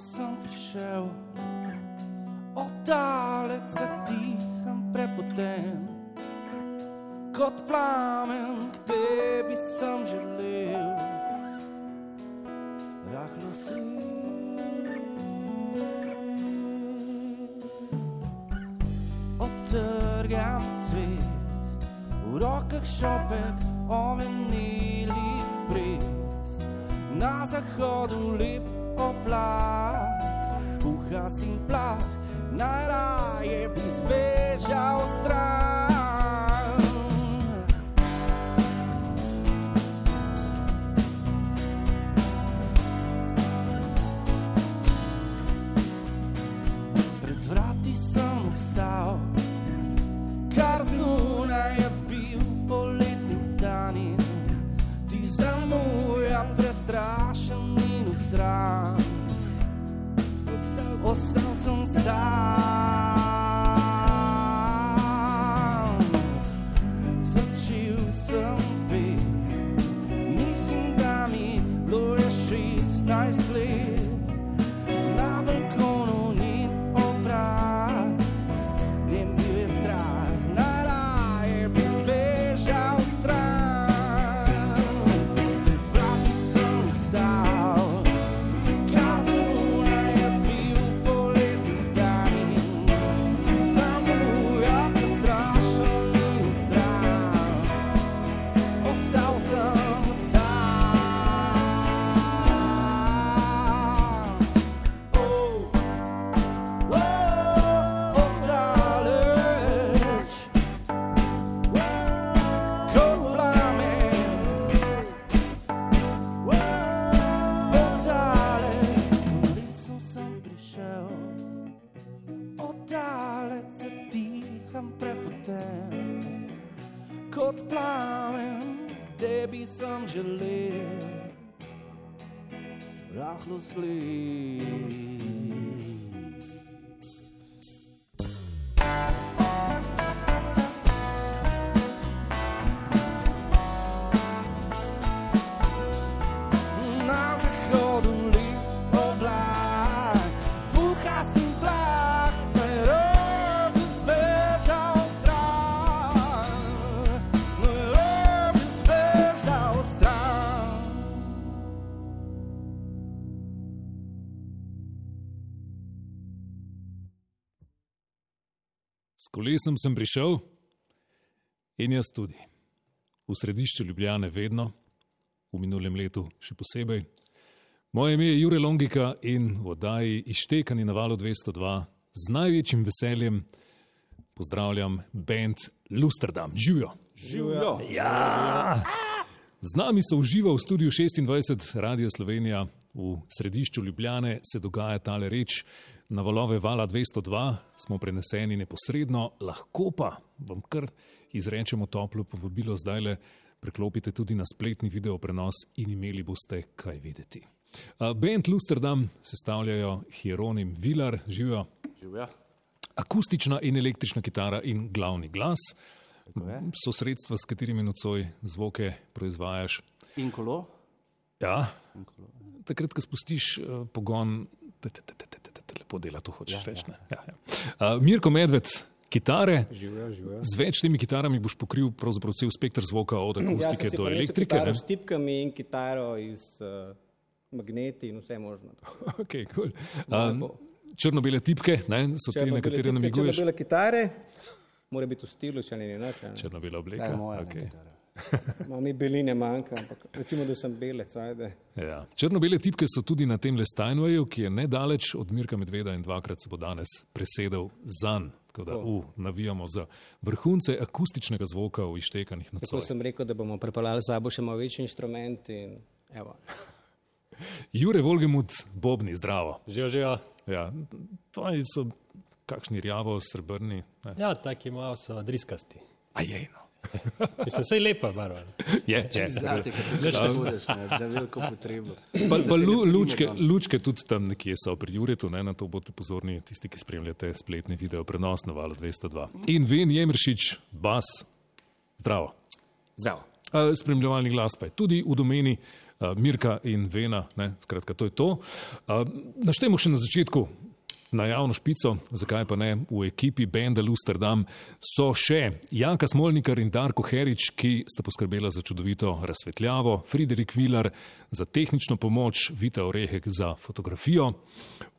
sem prišel, oddalec se diham prepoten. Kot plamen, k tebi sem želel, S kolesom sem prišel in jaz tudi. V središču Ljubljane vedno, v minulem letu še posebej. Moje ime je Jure Longika in v oddaji Ištekani na valu 202 z največjim veseljem pozdravljam band Lusterdam. Živijo! Živijo. Ja! Z nami so uživa v studiu 26 Radio Slovenija v središču Ljubljane, se dogaja tale reč. Na valove vala 202 smo preneseni neposredno, lahko pa vam kar izrečemo toplo povabilo zdaj le. Preklopite tudi na spletni video prenos in imeli boste kaj videti. Uh, band Lusterdam sestavljajo Hieronim Vilar, živijo Živijo. akustična in električna kitara in glavni glas. So sredstva, s katerimi nocoj zvoke proizvajaš. In kolo. Ja, In kolo. takrat, ko spustiš uh, pogon, lepo dela, to hočeš Ja, reči. ne? Ja, ja. Uh, Mirko Medved, kitare. Živijo, živijo. Z več temi kitarami boš pokril cel spektr zvoka, od Ja, akustike si do elektrike. ne? S tipkami in kitaro iz uh, magneti in vse možno. Okay, cool. Uh, Črno-bele tipke ne, so te, na katere namiguješ. Če bile kitare, mora biti v stilu, če ne ne. Črno-bela obleka. je moja okay. Malo mi beline manjka, ampak recimo, da sem belec. Ajde. Ja. Črno-bele tipke so tudi na tem Steinwayu, ki je nedaleč od Mirka Medveda in dvakrat se bo danes presedel zan. Tako da uh, navijamo za vrhunce akustičnega zvoka v ištekanih Tako nocoj. sem rekel, da bomo pripeljali z sabo še malo večji inštrument. In, evo. Jure Volgemut, Bobni, zdravo. Živijo, živijo. Ja, tvoji so kakšni rjavo, srebrni. Ne. Ja, taki malo so driskasti. A je no. Mislim, vse je lepa barva. Je, je. Zate, ker ti budeš, ne, da veliko potrebo. Pa, pa lu, lučke, lučke tudi tam nekje so pri Juretu, ne, na to boste pozorni, tisti, ki spremljate spletni video prenos na valu 202. In Ven Jemršič, bas, zdravo. Zdravo. Uh, spremljevalni glas pa je tudi v domeni uh, Mirka in Vena, ne, skratka, to je to. Uh, naštejmo še na začetku. Na javno špico, zakaj pa ne, v ekipi Benda Lusterdam so še Janka Smolnikar in Darko Herič, ki sta poskrbela za čudovito razsvetljavo, Friderik Vilar za tehnično pomoč, Vita Orehek za fotografijo.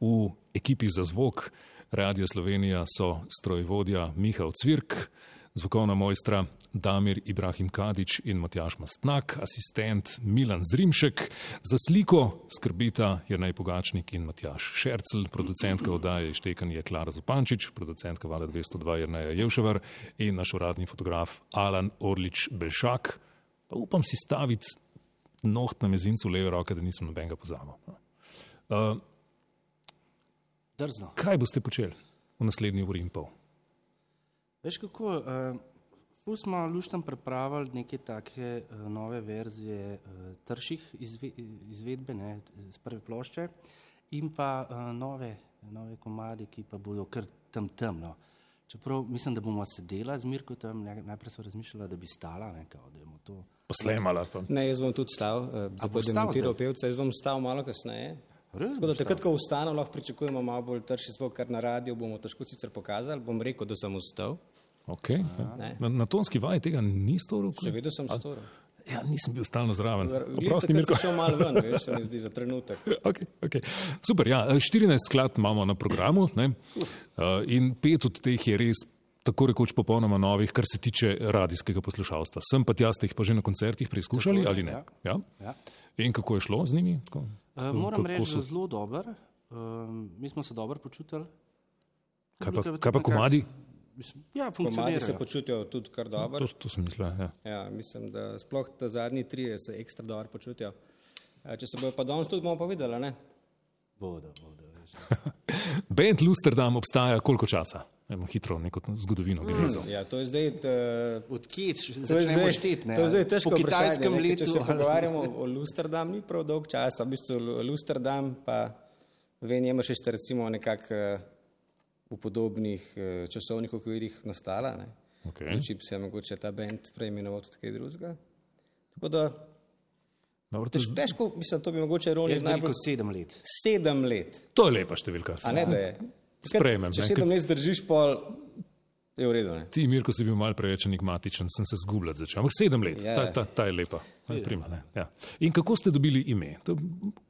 V ekipi za zvok Radio Slovenija so strojvodja Mihael Cvirk, zvokovna mojstra Damir Ibrahim Kadič in Matjaš Mastnak, asistent Milan Zrimšek, za sliko skrbita Jrnej Pogačnik in Matjaš Šercel, producentka oddaje Štekan je Klara Zupančič, producentka Vala 202 Jrneja Jevševar in naš uradni fotograf Alan Orlič Belšak. Pa upam si staviti noht na mezincu leve roke, da nisem nobenega pozabil. Uh, Drzno. kaj boste počeli v naslednji uri in pol? Veš kako, uh, ful smo luštam pripravili neke take uh, nove verzije uh, trših izve, izvedbe, ne, z prve plošče in pa uh, nove, nove komadi, ki pa bodo kar tam temno. Čeprav mislim, da bomo sedela z Mirko tam, najprej so razmišljala, da bi stala, ne, kao, da bomo to. Poslemala. Pa. Ne, jaz bom tudi stal, uh, da bo demontiral pevca, jaz bom stal malo kasneje. Res Tako da takrat, ko vstanem, lahko pričakujemo malo bolj trši zvok, kar na radiju bomo težko sicer pokazali. Bom rekel, da sem vstal. Okay, ja. na, na tonski vaji tega ni storil. Seveda sem storil. Ja, nisem bil stalno zraven. Oprosti, Mirko. šel malo ven, veš, se mi zdi za trenutek. Okay, okay. Super, ja, 14 skladb imamo na programu ne? Uh, in pet od teh je res tako rekoč popolnoma novih, kar se tiče radijskega poslušalstva. Sem pa tja ste jih pa že na koncertih preizkušali Tako ali ne? ja. Ja? Ja. In kako je šlo z njimi? Tako, Uh, moram kako reči, so- zelo dober. Um, mi smo se dobro počutili. Kaj pa, kaj pa komadi? nekako- Mislim, Ja, Komadi se funkcionirajo. počutijo tudi kar dobro. To, to sem mislil. Ja. Ja, mislim, da sploh ta zadnji trije se ekstra dobro počutijo. Ja, Če se bojo pa danes tudi, bomo pa videli, ne? Bodo, bodo. Band Lusterdam obstaja koliko časa? Eno hitro neko zgodovino bi rezal. Ja, to je zdaj, t- Odkje to je začnemo šteti? ne? to je zdaj težko Po kitajskem letu. Če se pogovarjamo o Lusterdam, ni prav dolg čas, v bistvu Lu- Lusterdam pa Ven je recimo nekako eh, v podobnih eh, časovnih okvirih nastala. Ne? Okay. Čips je mogoče ta bend preimenoval tudi kaj drugega. Tako da Dobro, to, tež, je- težko, mislim, to bi mogoče Roni najbolj sedem let. sedem let. to je lepa številka. A ne, da je. Sprejmem, Če ne, sedem let zdržiš, pol je v redu. Ne? Ti, Mirko, si bil mal preveč enigmatičen, sem se zgubljati začel. Ampak sedem let, Ja. ta, ta, ta je lepa. Ta je prima, ne? ja. In kako ste dobili ime? To je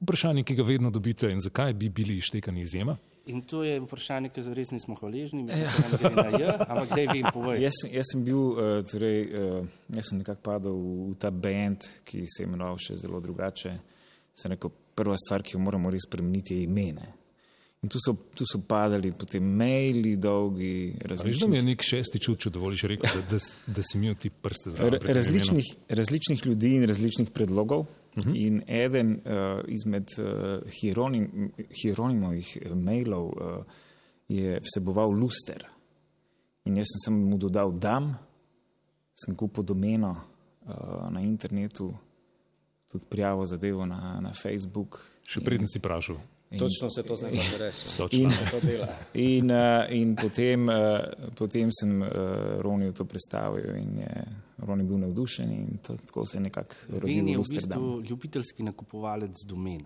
vprašanje, ki ga vedno dobite in zakaj bi bili ištekani izjema? In to je vprašanje, ki za res nismo hvaležni, mislim, na J, ampak daj vi jim povej. Jaz, jaz sem bil, uh, torej, uh, jaz sem nekako padel v, v ta band, ki se je imenoval še zelo drugače. Sem rekel, prva stvar, ki jo moramo res spremeniti, je ime. Ne? In tu so, tu so padali potem maili, dolgi, Veš, da mi različni, je nek šesti čut, če dovoliš reči, da, da, da si imel ti prste ra, zraven. različnih, različnih ljudi in različnih predlogov. Mhm. In eden uh, izmed uh, Hieronim, Hieronimovih eh, mailov uh, je vseboval luster. In jaz sem mu dodal dam, sem kupil domeno uh, na internetu, tudi prijavo zadevo na, na Facebook. Še preden si vprašal. Točno se to zna reči. In, To dela. in, uh, in potem, uh, potem sem uh, Roniju to predstavil in je Roni bil navdušen in to, tako se je nekako Ven rodil je v bistvu ljubiteljski nakupovalec domen.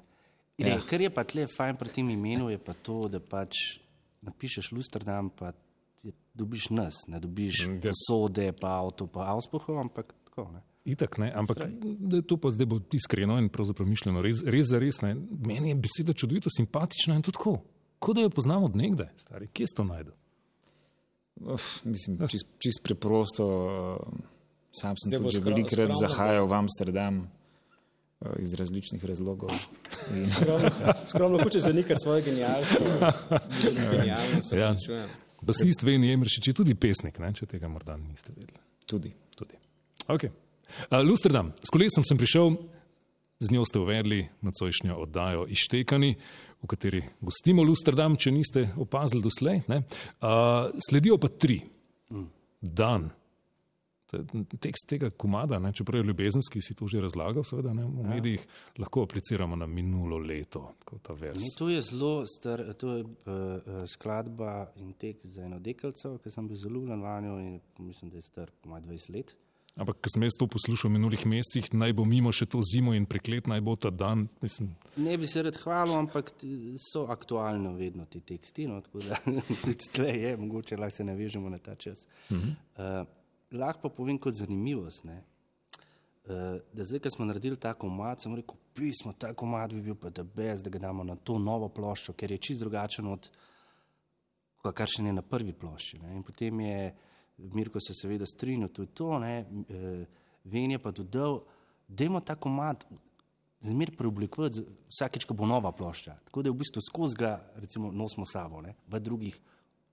Ja. Ja. Kar je pa tle fajn pri tem imenu, je pa to, da pač napišeš Lusterdam, pa je, dobiš nas, ne dobiš ja. posode, pa avto, pa avspohov, ampak tako. Ne. Itak ne, ampak da je to pa zdaj bo iskreno in pravzaprav mišljeno, res, res za res. Ne. Meni je beseda čudovito simpatična in tudi tako. Kot da jo poznam od nekdaj, stari. Kje si to najdel? Uf, mislim, čist, čist preprosto. Uh, sam sem Zdaj že velikokrat zahajal v Amsterdam uh, iz različnih razlogov. In, Skromno, hoče zanikati svoje genialstvo. Genialno se Ja. ja. Basist Veni Emršič je tudi pesnik, ne, če tega morda niste vedeli. tudi. Tudi. Okay. Uh, Lusterdam, s kolesom sem prišel, z njo ste uvedli nocojšnjo oddajo Ištekani, v kateri gostimo Lusterdam, če niste opazili doslej. ne. Uh, sledijo pa tri. Dan. To je Tekst tega komada, ne, čeprav je ljubezenski, si to že razlagal, seveda ne, v medijih, lahko apliciramo na minulo leto. Ne, to je zelo star, to je uh, skladba in tek za eno deklico, ki sem bil zelo ljubljen vanjo in mislim, da je star komaj 20 let. Ampak, ko sem jaz to poslušal v minulih mesecih, naj bo mimo še to zimo in preklet, naj bo ta dan. Mislim, Ne bi se rad hvalil, ampak so aktualno vedno ti teksti. No, tako da tudi tle je, mogoče lahko se navežemo na ta čas. Uh -huh. uh, lahko pa povem kot zanimivost. Ne? Uh, da zdaj, ko smo naredili ta komad, sem rekel, pismo, ta komad bi bil pa da brez, da ga damo na to novo ploščo, ker je čist drugačen od ka- kar še ne na prvi plošči. Ne. In potem je Mirko se seveda strinjal, tudi to, ne, eh, Ven je pa dodal, dajmo ta komad zmer preoblikovati, vsakeč, ko bo nova plošča. Tako da v bistvu skozi ga recimo, nosimo s sabo ne, v drugih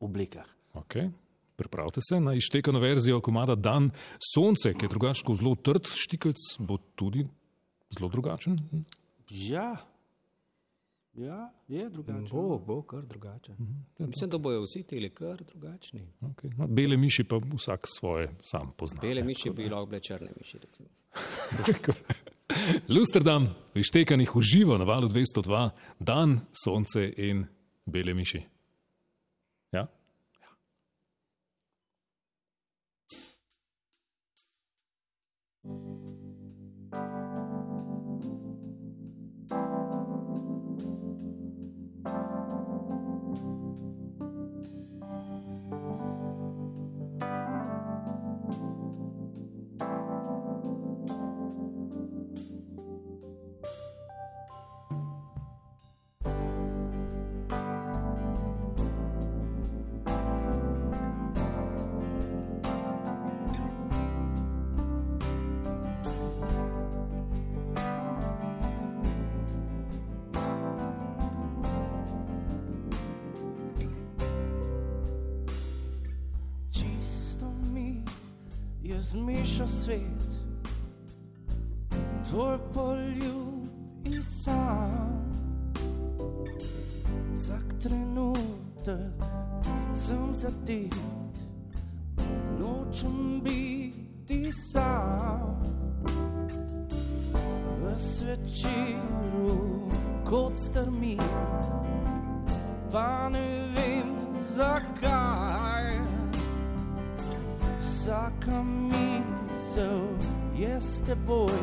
oblikah. okay. Pripravite se na ištekano verzijo komada Dan Sonce, ki je drugačko zelo trd, štikelc bo tudi zelo drugačen. Ja, ja je drugače. Bo, bo kar drugače. Mislim, da bojo vsi teli kar drugačni. Okay. No, bele miši pa vsak svoje sam pozna. Bele miši bi lahko bile črne miši. Recimo. Lusterdam, ištekanih v živo na valu 202, dan, sonce in bele miši. Pa ne vem zakaj. Vsaka misel je s teboj,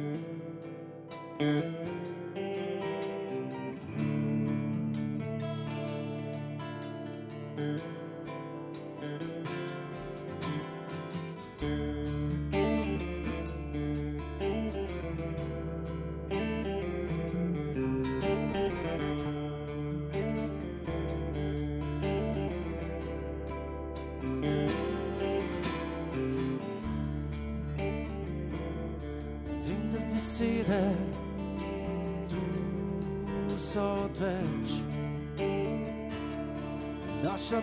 thank mm-hmm. you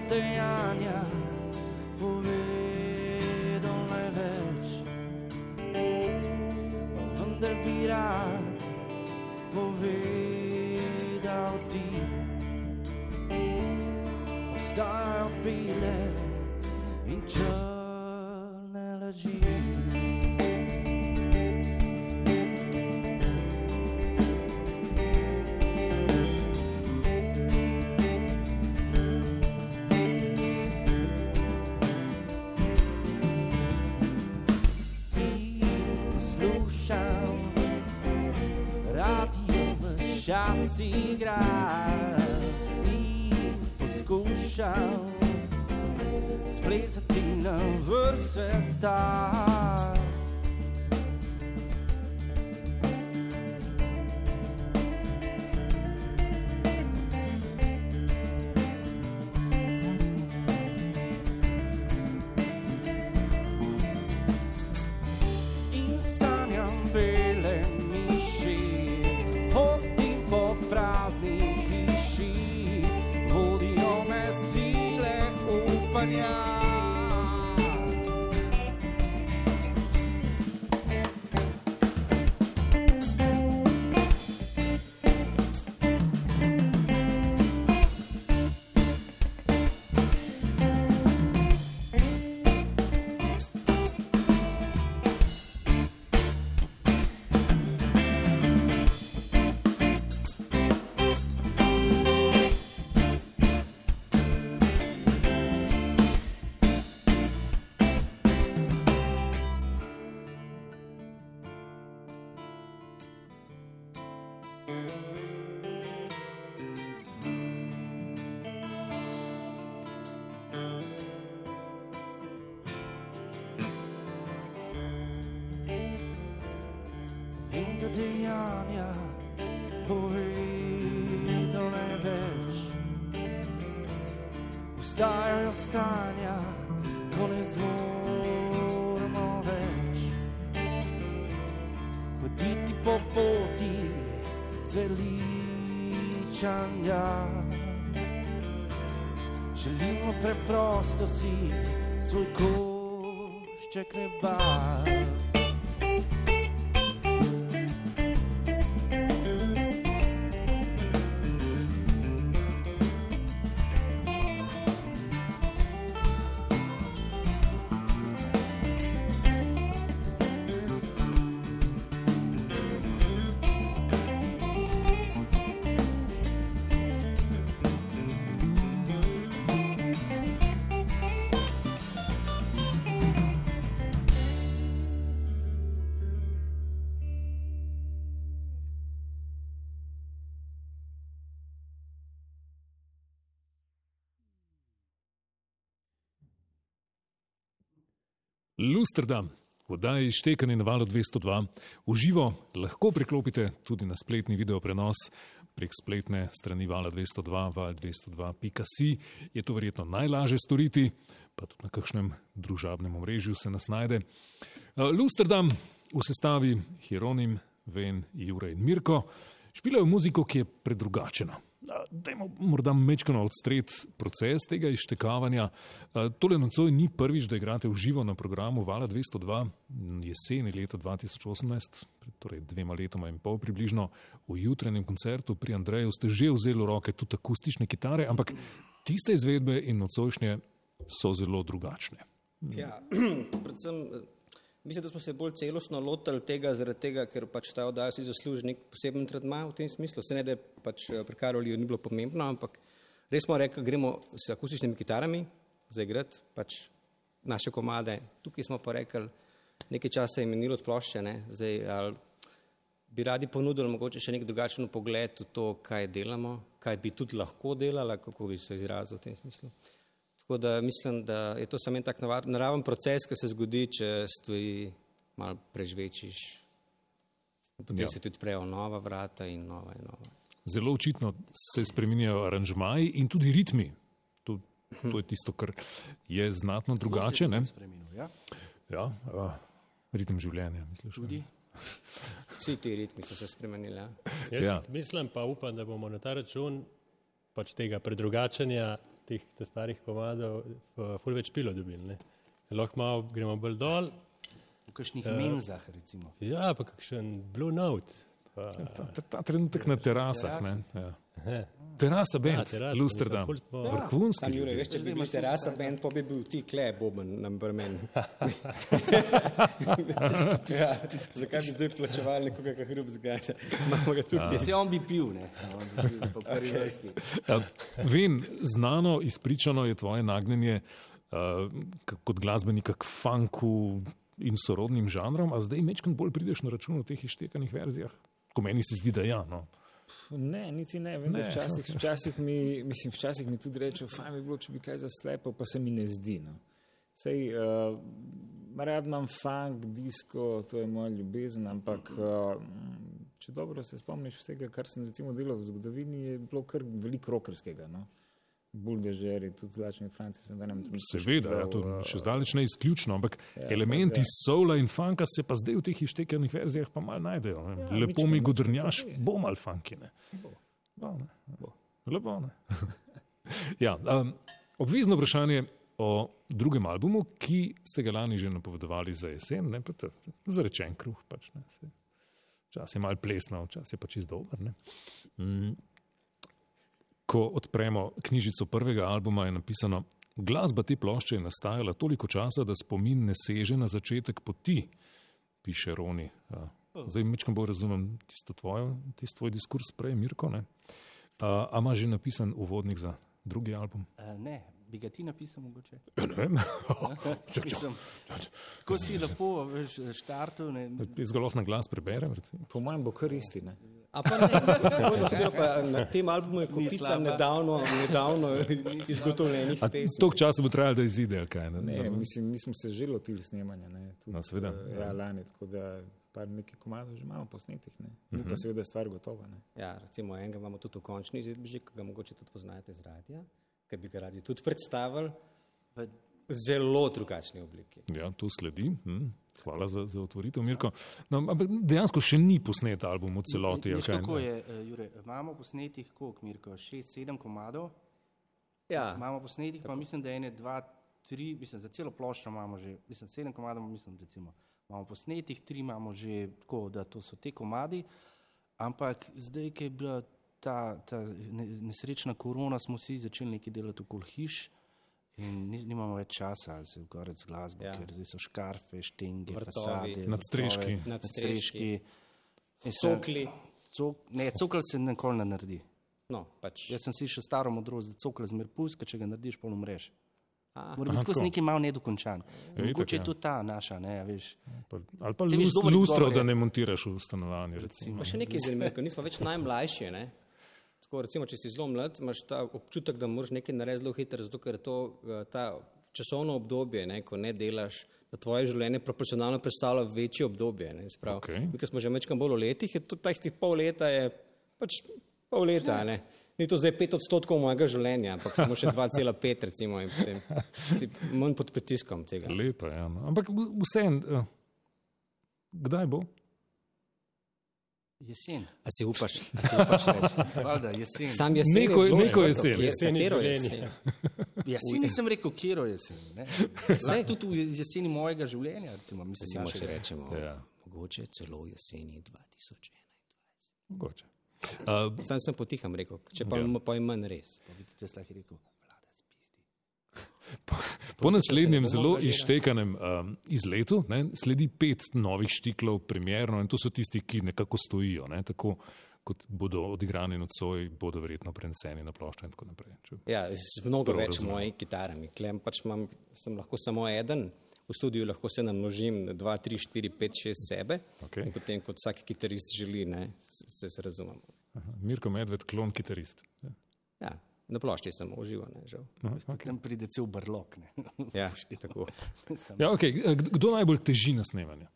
the yarn nas igra i poskušal splezati na vrh sveta. hoditi po poti zveličanja. Želimo preprosto si svoj košček neba. Lusterdam, oddaji Štekanje na valu 202, uživo lahko priklopite tudi na spletni video prenos prek spletne strani vala 202, val 202.si. Je to verjetno najlažje storiti, pa tudi na kakšnem družabnem omrežju se nas najde. Lusterdam v sestavi Hieronim, Ven, Jure in Mirko špilajo muziko, ki je predrugačena. Dajmo morda mečkano odstret proces tega izštekavanja. Tole nocoj ni prvič, da igrate v živo na programu Vala 202 jeseni leta 2018, torej dvema letoma in pol približno, v jutranjem koncertu pri Andreju ste že vzeli v roke tudi akustične kitare, ampak tiste izvedbe in nocojšnje so zelo drugačne. Ja, predvsem Mislim, da smo se bolj celostno lotili tega, zaradi tega, ker pač ta oddaja si zasluži nek poseben tretma v tem smislu. Se ne, da pač pri Karolju ni bilo pomembno, ampak res smo rekli, gremo s akustičnimi kitarami zaigrati pač naše komade. Tukaj smo pa rekli, nekaj časa je menilo od plošče, ne? zdaj ali bi radi ponudili mogoče še nek drugačen pogled v to, kaj delamo, kaj bi tudi lahko delala, kako bi se izrazil v tem smislu. Tako da mislim, da je to samo en tak naraven proces, ki se zgodi, če stvari malo prežvečiš. Potem ja. se tudi prejo nova vrata in nova in nova. Zelo očitno se spreminjajo aranžmaji in tudi ritmi. To, to je tisto, kar je znatno drugače. Ja, ja uh, ritem življenja, misliš? Tudi. Vsi ti ritmi so se spremenili. Ja. Jaz ja. mislim pa upam, da bomo na ta račun pač tega predrugačanja teh starih komadov, ful več pilo dobili. Ne. Lahko malo gremo bolj dol. V kakšnih uh, menzah, recimo. Ja, pa kakšen Blue Note. Pa, ja, ta, ta, ta trenutek na terasah. Ja. Terasa bend, ja, Lusterdam. Vrhunski. Ja, veš, če bi bil terasa bend, pa bi bil ti kle boben na brmen. ja, zakaj bi zdaj plačevali nekoga, ki hrub zgaja? Imamo ga tukaj. Se on bi pil, ne? On bi pil, po prvi vrsti. Ja, vem, znano, izpričano je tvoje nagnjenje uh, kot glasbenika k funku in sorodnim žanrom, a zdaj mečkam bolj prideš na račun v teh ištekanih verzijah. Ko meni se zdi, da ja. No. Ne, niti ne. Vem, ne. Včasih, včasih, mi, mislim, včasih mi tudi reče, fajn bi bilo, če bi kaj zaslepil, pa se mi ne zdi. No. Sej, uh, rad imam funk, disko, to je moja ljubezen, ampak uh, če dobro se spomniš vsega, kar sem recimo delal v zgodovini, je bilo kar veliko rokerskega. No. Buldežeri, tudi zlačni Franci, sem v enem trenutku. Seveda, ja, to še zdaleč ne izključno, ampak ja, elementi ja. soula in funka se pa zdaj v teh iztekenih verzijah pa mal najdejo. Ja, Lepo mi godrnjaš, bo mal funkine. Bo. Bo, ne. Bo. Lepo, ne. ja, um, obvezno vprašanje o drugem albumu, ki ste ga lani že napovedovali za jesen, ne pa to, za rečen kruh. Pač, Čas je mal plesno, čas je pač izdober. Mm ko odpremo knjižico prvega albuma, je napisano: Glasba te plošče je nastajala toliko časa, da spomin ne seže na začetek poti, piše Roni. Ja. Zdaj, mečkam bolj razumem tisto tvojo, tisto tvoj diskurs prej, Mirko. Ne? A, a ima že napisan uvodnik za drugi album? Uh, ne, bi ga ti napisal mogoče? Ja, ne vem. Ko si lepo veš, štartov. Zgolj na glas preberem. Po mojem bo kar isti. Ne? Pa na tem albumu je kupica nedavno, nedavno izgotovljenih pesmi. Tok časa bo trajalo, da izide, kaj ne? Ne, mislim, mi smo se že lotili snemanja, ne. Tudi, no, seveda. Uh, ja, lani, tako da par nekaj komadov že imamo posnetih, ne. Mi uh -huh. pa mhm. seveda je stvar gotova, ne. Ja, recimo enega imamo tudi v končni izvedbi, ki ga mogoče tudi poznate z radija, ker bi ga radi tudi predstavili v zelo drugačni obliki. Ja, to sledi. Hm. Hvala za, za otvoritev, Mirko. No, dejansko še ni posnet album v celoti. Ne, ne, kako je, uh, Jure, imamo posnetih, koliko, Mirko, šest, sedem komadov. Ja. Imamo posnetih, tako. pa mislim, da ene, dva, tri, mislim, za celo ploščo imamo že, mislim, sedem komadov, mislim, recimo, imamo posnetih, tri imamo že tako, da to so te komadi, ampak zdaj, ki je bila ta, ta nesrečna korona, smo vsi začeli nekaj delati okoli hiš. In nimamo več časa, se ukvarjamo z glasbo, ja. ker so škarfe, štenge, vrtovi, nadstreški. nadstreški. Cokli. Ne, cokl se nikoli ne naredi. No, pač. Jaz sem si še staro modrost, da cokl zmer puska, če ga narediš, polno mrež. Mora biti skozi nekaj malo nedokončan. Mogoče je to ta naša, ne, veš. Pa, ali pa lustro, da ne montiraš v stanovanju. Pa še nekaj zanimivo, nismo več najmlajši, ne. Tako, recimo, če si zelo mlad, imaš ta občutek, da moraš nekaj narediti zelo hitro, zato ker to, eh, ta časovno obdobje, ne, ko ne delaš, da tvoje življenje proporcionalno predstavlja večje obdobje. Ne, se pravi, Okej. Mi, ki smo že večkrat bolj v letih, je tudi teh pol leta je pač pol leta. Ne. Ni to zdaj pet odstotkov mojega življenja, ampak samo še 2,5 recimo in potem si manj pod pritiskom tega. Lepo je. No. Ampak vseeno, kdaj bo? Jesen. A si upaš, a si upaš reči? Valjda, jesen. Sam jesen Neko- je zelo neko jesen. Kje- Jeseni katero jesen? Jesen nisem rekel, kjer je jesen. ne. Lahko tudi v jeseni mojega življenja. Recimo, mislim, Recimo, če rečemo, Ja. mogoče celo jeseni 2001. Mogoče. Uh, Sam sem potiham rekel, če pa, Ja. ja. manj res. Pa bi tudi jaz lahko rekel. Po naslednjem bomo zelo izštekanem um, izletu ne, sledi pet novih štiklov, premjerno, in to so tisti, ki nekako stojijo. Ne, tako kot bodo odigrani nocoj, bodo verjetno preneseni na ploščo in tako naprej. Če, Ja, z mnogo več razumem. mojih kitarami. Klem pač imam, sem lahko samo eden, v studiu lahko se namnožim 2, 3, 4, 5, 6 sebe. Okej. In potem, kot vsak kitarist želi, ne, se, se razumemo. Aha, Mirko Medved, klon kitarist. Ja, na plošči sem užival, ne, žal. Aha, okay. Tam pride cel brlok. ne. Ja, tako. Ja, okay. Kd- Kdo najbolj teži na snemanju?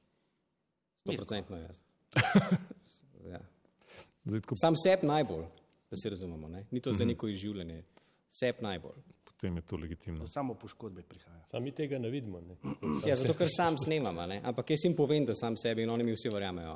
100% jaz. Ja. Zdaj, tako, Sam seb najbolj, da se razumemo. Ne? Ni to Mhm. za neko izživljanje. Seb najbolj. potem je to legitimno. Samo poškodbe prihajajo. Sami mi tega ne vidimo. Ne? Ja, zato ker sam snemam, a ne? ampak jaz jim povem, da sam sebi in oni mi vsi verjamejo.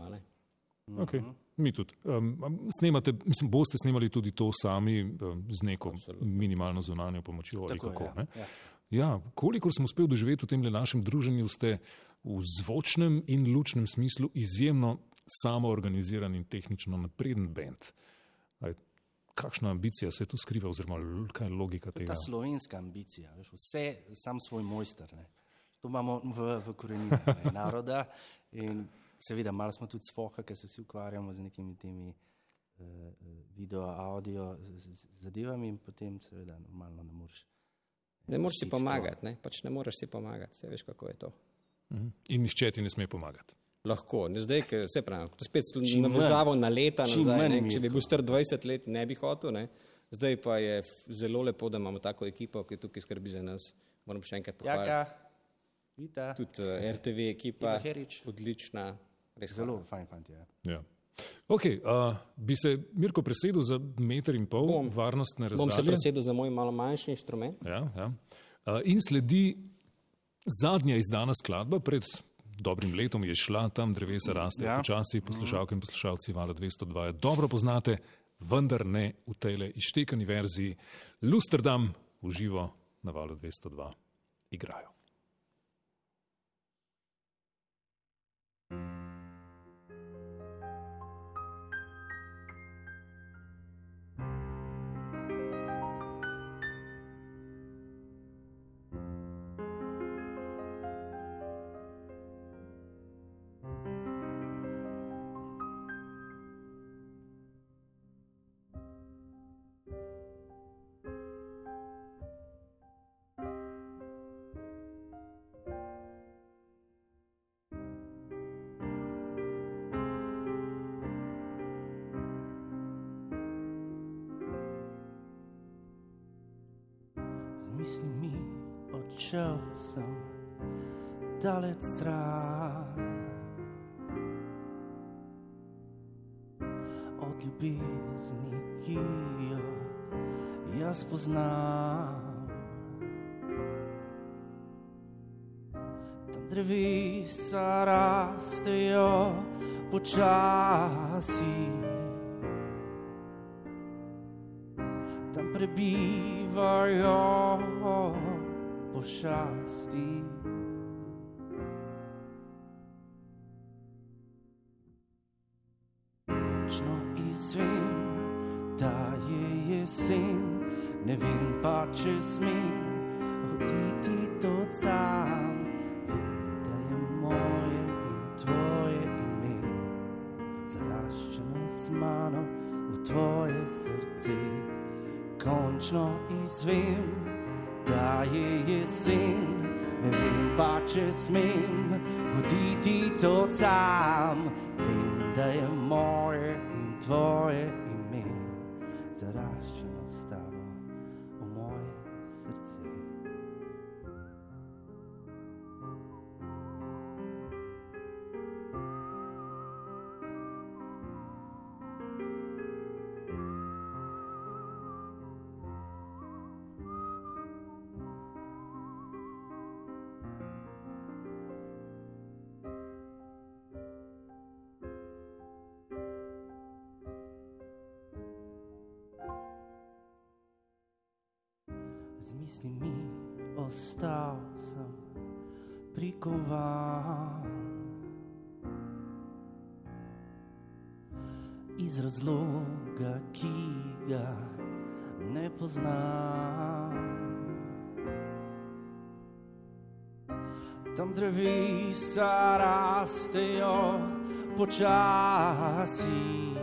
Okay. Mi tudi. Um, snemate, mislim, boste snemali tudi to sami um, z neko minimalno zunanjo pomočjo Tako kako. ja. Ja. Ja, kolikor sem uspel doživeti v tem našem druženju, ste v zvočnem in lučnem smislu izjemno samoorganiziran in tehnično napreden bend. Kakšna ambicija se tu skriva, oziroma kaj je logika tega? Ta slovenska ambicija, veš, vse sam svoj mojster. Ne. To imamo v, v koreninah naroda in seveda malo smo tudi svoha, ker se vsi ukvarjamo z nekimi temi uh, video, audio zadevami in potem seveda normalno ne moreš. Ne moreš si pomagati, ne? pač ne moreš si pomagati, se veš, kako je to. Mhm. In nihče ti ne sme pomagati. Lahko, ne zdaj, ker se pravi, to spet Čim manj. navezavo na leta Čim nazaj. Ne? Če bi bil star 20 let, ne bi hotel. Ne? Zdaj pa je zelo lepo, da imamo tako ekipo, ki tukaj skrbi za nas. Moram še enkrat pohvaliti. Jaka, Vita, Tudi uh, RTV ekipa, odlična, res zelo fajn fant je. Ja. Okay, uh, bi se Mirko presedel za meter in pol Bom. varnostne Bom se razdalje? presedel za moj malo manjši inštrument. Ja, ja. Uh, in sledi zadnja izdana skladba. Pred dobrim letom je šla tam, drevesa raste ja. Ja. počasi, poslušalke in poslušalci Vala 202 jo dobro poznate, vendar ne v tej izštekani verziji. Lusterdam v živo na Valu 202 igrajo. thank you Z mislimi odšel sem dalec stran. Od ljubezni, ki jo jaz poznam. Tam drevesa rastejo počasi. tam prebivajo pošasti. Končno mislimi ostal sem prikovan. Iz razloga, ki ga ne poznam. Tam drevesa rastejo počasi.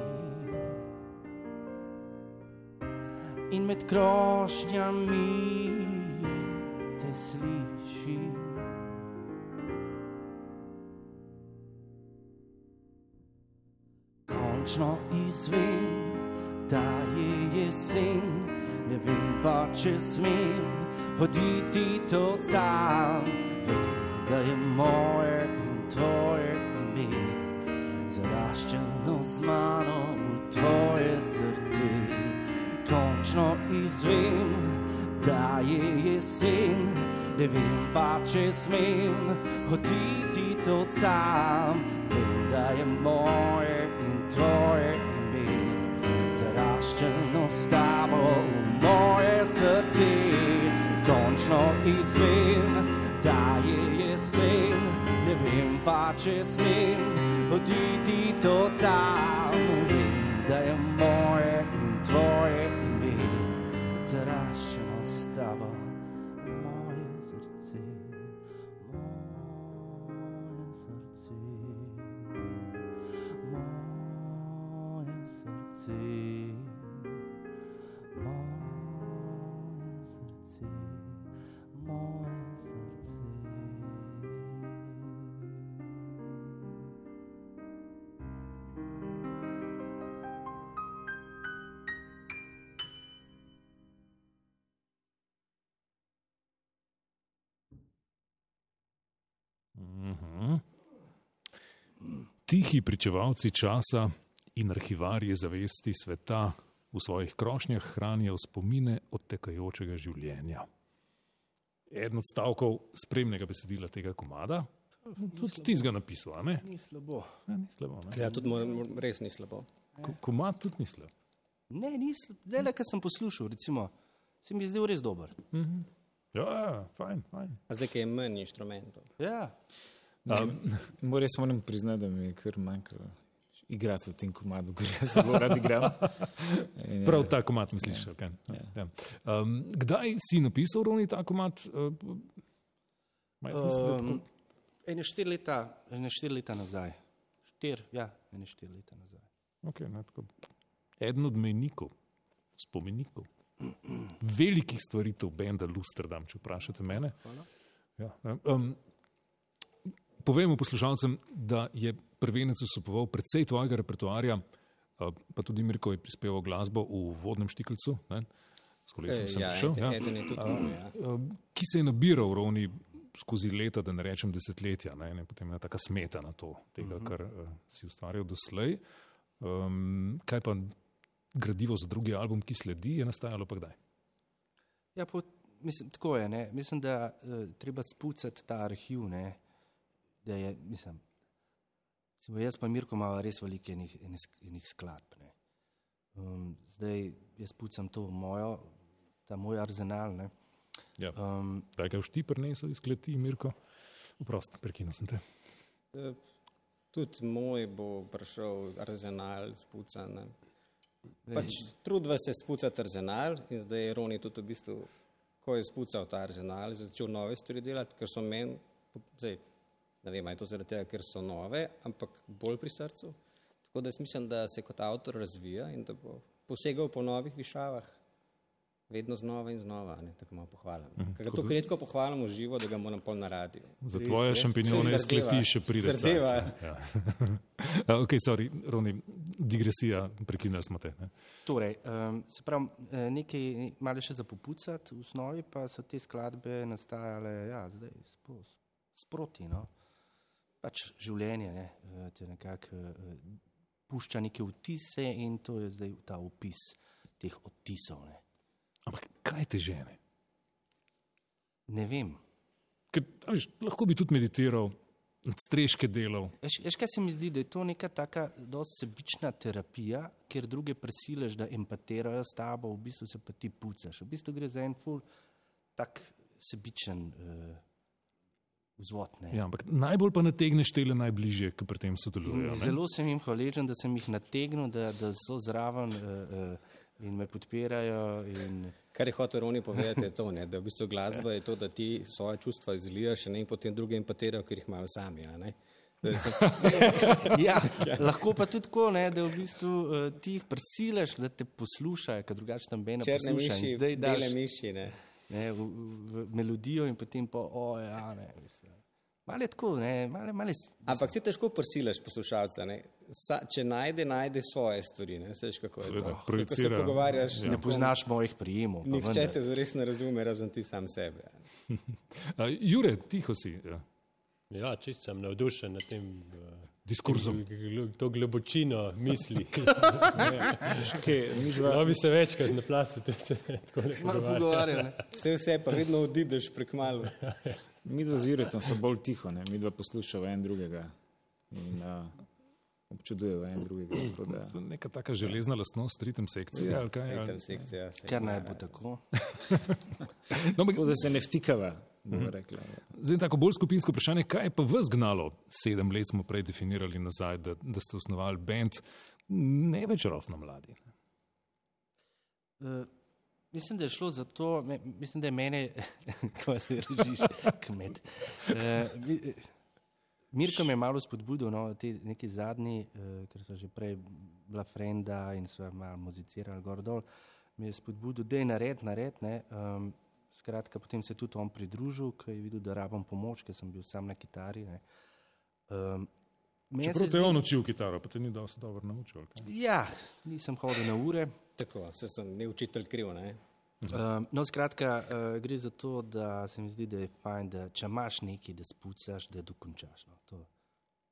In med krošnjami te sliši. Končno izvem, da je jesen, ne vem pa, če smem hoditi ne vem pa, če smem hoditi to sam. Vem, da je moje in tvoje ime, zaraščeno s tabo v moje srce. Končno izvem, da je jesen, ne vem pa, če smem hoditi to sam. Tihi pričevalci časa in arhivarji zavesti sveta v svojih krošnjah hranijo spomine odtekajočega življenja. Eden od stavkov spremnega besedila tega komada, tudi ti si ga napisal, a ne? Ni slabo. Ja, ni slabo, ne? Ja, tudi moram, res ni slabo. Ko- Komad tudi ni slab. Ne, ni slabo. Zdaj, le, kar sem poslušal, recimo, se mi je zdel res dober. Ja, ja, fajn, fajn. A zdaj, ki je manj inštrumentov. Ja. Um, Moram res moram priznati, da mi je kar manjkalo igrati v tem komadu, ker jaz zelo rad igram. In, prav ta komad misliš. Okay. Ja. Um, kdaj si napisal, Roni, ta komad? Uh, Um, ene štiri leta, ene štiri leta nazaj. Štir, ja, ene štiri leta nazaj. Okay, ne, tako. Eden od mejnikov, spomenikov, velikih stvaritev Benda Lusterdam, če vprašate mene. Ja, ne, um, povemo poslušalcem, da je prvenec vsupoval precej tvojega repertoarja, uh, pa tudi Mirko je prispeval glasbo v vodnem štiklcu. Ne, s kolesom sem ja, prišel. Ja. tudi. Ja. Um, ki se je nabiral rovni skozi leta, da ne rečem desetletja, ne, ne, potem je taka smeta na to, tega, uh -huh. kar uh, si ustvarjal doslej. Um, kaj pa gradivo za drugi album, ki sledi, je nastajalo pa kdaj? Ja, po, mislim, tako je. Ne? Mislim, da uh, treba spucati ta arhiv. Ne? Da je, mislim, recimo, jaz pa Mirko imamo res veliko enih, enih, enih skladb. Ne? Um, zdaj jaz pucam to mojo, ta moj arzenal. Ne? Ja. Um, Kdaj ga všti prinesel iz kleti, Mirko? Vprost, prekinil sem te. Eh, Tudi moj bo prišel arzenal spucan. ne. Pač, trudva se spucati arzenal in zdaj je Roni tudi v bistvu, ko je spucal ta arzenal, je začel nove stvari delati, ker so meni, zdaj, ne vem, ali je to zaradi tega, ker so nove, ampak bolj pri srcu. Tako da jaz mislim, da se kot avtor razvija in da bo posegal po novih višavah, vedno znova in znova, ne, tako malo pohvalim. Ker ga tako redko pohvalim v živo, da ga moram pol na radiju. Za tvoje šampinjone iz kleti še pride. Zardeva. cajt, Ja. Ok, sorry, Roni, digresija, prekinili smo te. Ne? Torej, um, se pravi, eh, nekaj malo še za popucati, v osnovi pa so te skladbe nastajale, ja, zdaj spo, sproti. No? Pač življenje ne, eh, te nekako eh, pušča neke vtise in to je zdaj ta opis teh odtisov. Ne, Ampak kaj te žene? ne vem. Ker, a veš, lahko bi tudi meditiral, streške delal. Veš, kaj se mi zdi, da je to neka taka dosti sebična terapija, kjer druge prisileš, da empatirajo s tabo, v bistvu se pa ti pucaš. V bistvu gre za en ful tak sebičen uh, vzvod. Ne. Ja, ampak najbolj pa nategneš tele najbližje, ki pri tem sodelujejo. ne? Zelo sem jim hvaležen, da sem jih nategnil, da, da so zraven uh, uh, in me podpirajo. In, Kar je hotel Roni povedati, je to, ne, da v bistvu glasba je to, da ti svoje čustva izlijaš in potem druge empatirajo, ker jih imajo sami. ja, lahko pa tudi tako, ne, da v bistvu uh, ti jih prisiliš, da te poslušajo, ker drugače tam bene Črne posluša. miši, in Zdaj bele daš miši. Ne. Ne, v, v, melodijo in potem pa, o ja, ne. Mislim. Malo je tako, ne, malo, malo je, Ampak si težko prisilaš poslušalca. Ne. Sa, če najde, najde svoje stvari. Ne. Seš, kako je Seveda, to. Kako se pogovarjaš, ne poznaš mojih prijemov. pa Nihče te zares ne razume, razen ti sam sebe. A, Jure, tiho si. Ja. Ja, čist sem navdušen nad tem. Uh, Diskurzom. To globočino misli. No, bi se večkrat na placu tudi pogovarjal, ne. Vse, vse pa vedno odideš prek malo. mi dva z Juretom smo bolj tiho, ne? mi dva poslušamo en drugega in uh, občudujemo en drugega. Da, Neka taka železna lastnost ritem sekcije. ali kaj, Tam sekcija. se- Ker naj bo tako. No, tako da se ne vtikava, bomo rekla. Zdaj, tako bolj skupinsko vprašanje, kaj je pa vas gnalo? Sedem let smo prej definirali nazaj, da, da ste osnovali bend, ne več rosno mladi. ne. Uh, mislim, da je šlo za to, me, mislim, da je mene, ko se režiš, kmet. Uh, eh, Mirko me je malo spodbudil, no, ti neki zadnji, uh, ker so že prej bila frenda in sva malo muzicirali gor dol, me je spodbudil, da je nared, nared, ne. Um, skratka, potem se je tudi on pridružil, ker je videl, da rabim pomoč, ker sem bil sam na kitari. Ne. Um, Čeprav te je on učil kitaro, pa te ni dosti dobro naučil. kaj? Ja, nisem hodil na ure. Tako, se sem ne učitelj kriv. Ne? Um, no, skratka, uh, gre za to, da se mi zdi, da je fajn, da če imaš nekaj, da spucaš, da dokončaš. No. To,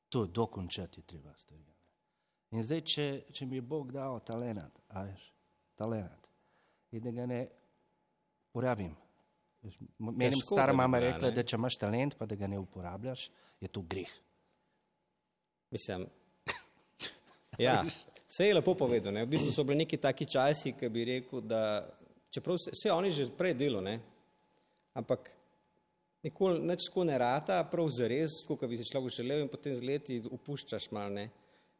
to dokončati je treba stvari. In zdaj, če, če mi je Bog dal talent, a veš, talent, in da ga ne uporabim. Meni je stara mama bila, rekla, ne. da če imaš talent, pa da ga ne uporabljaš, je to greh. Mislim. Ja, vse je lepo povedano. ne. V bistvu so bili neki taki časi, ki bi rekel, da čeprav se, se oni že prej delo, ne? ampak nikoli nič tako ne rata, prav za res, kot bi si človek želel in potem z leti upuščaš malo. Ne?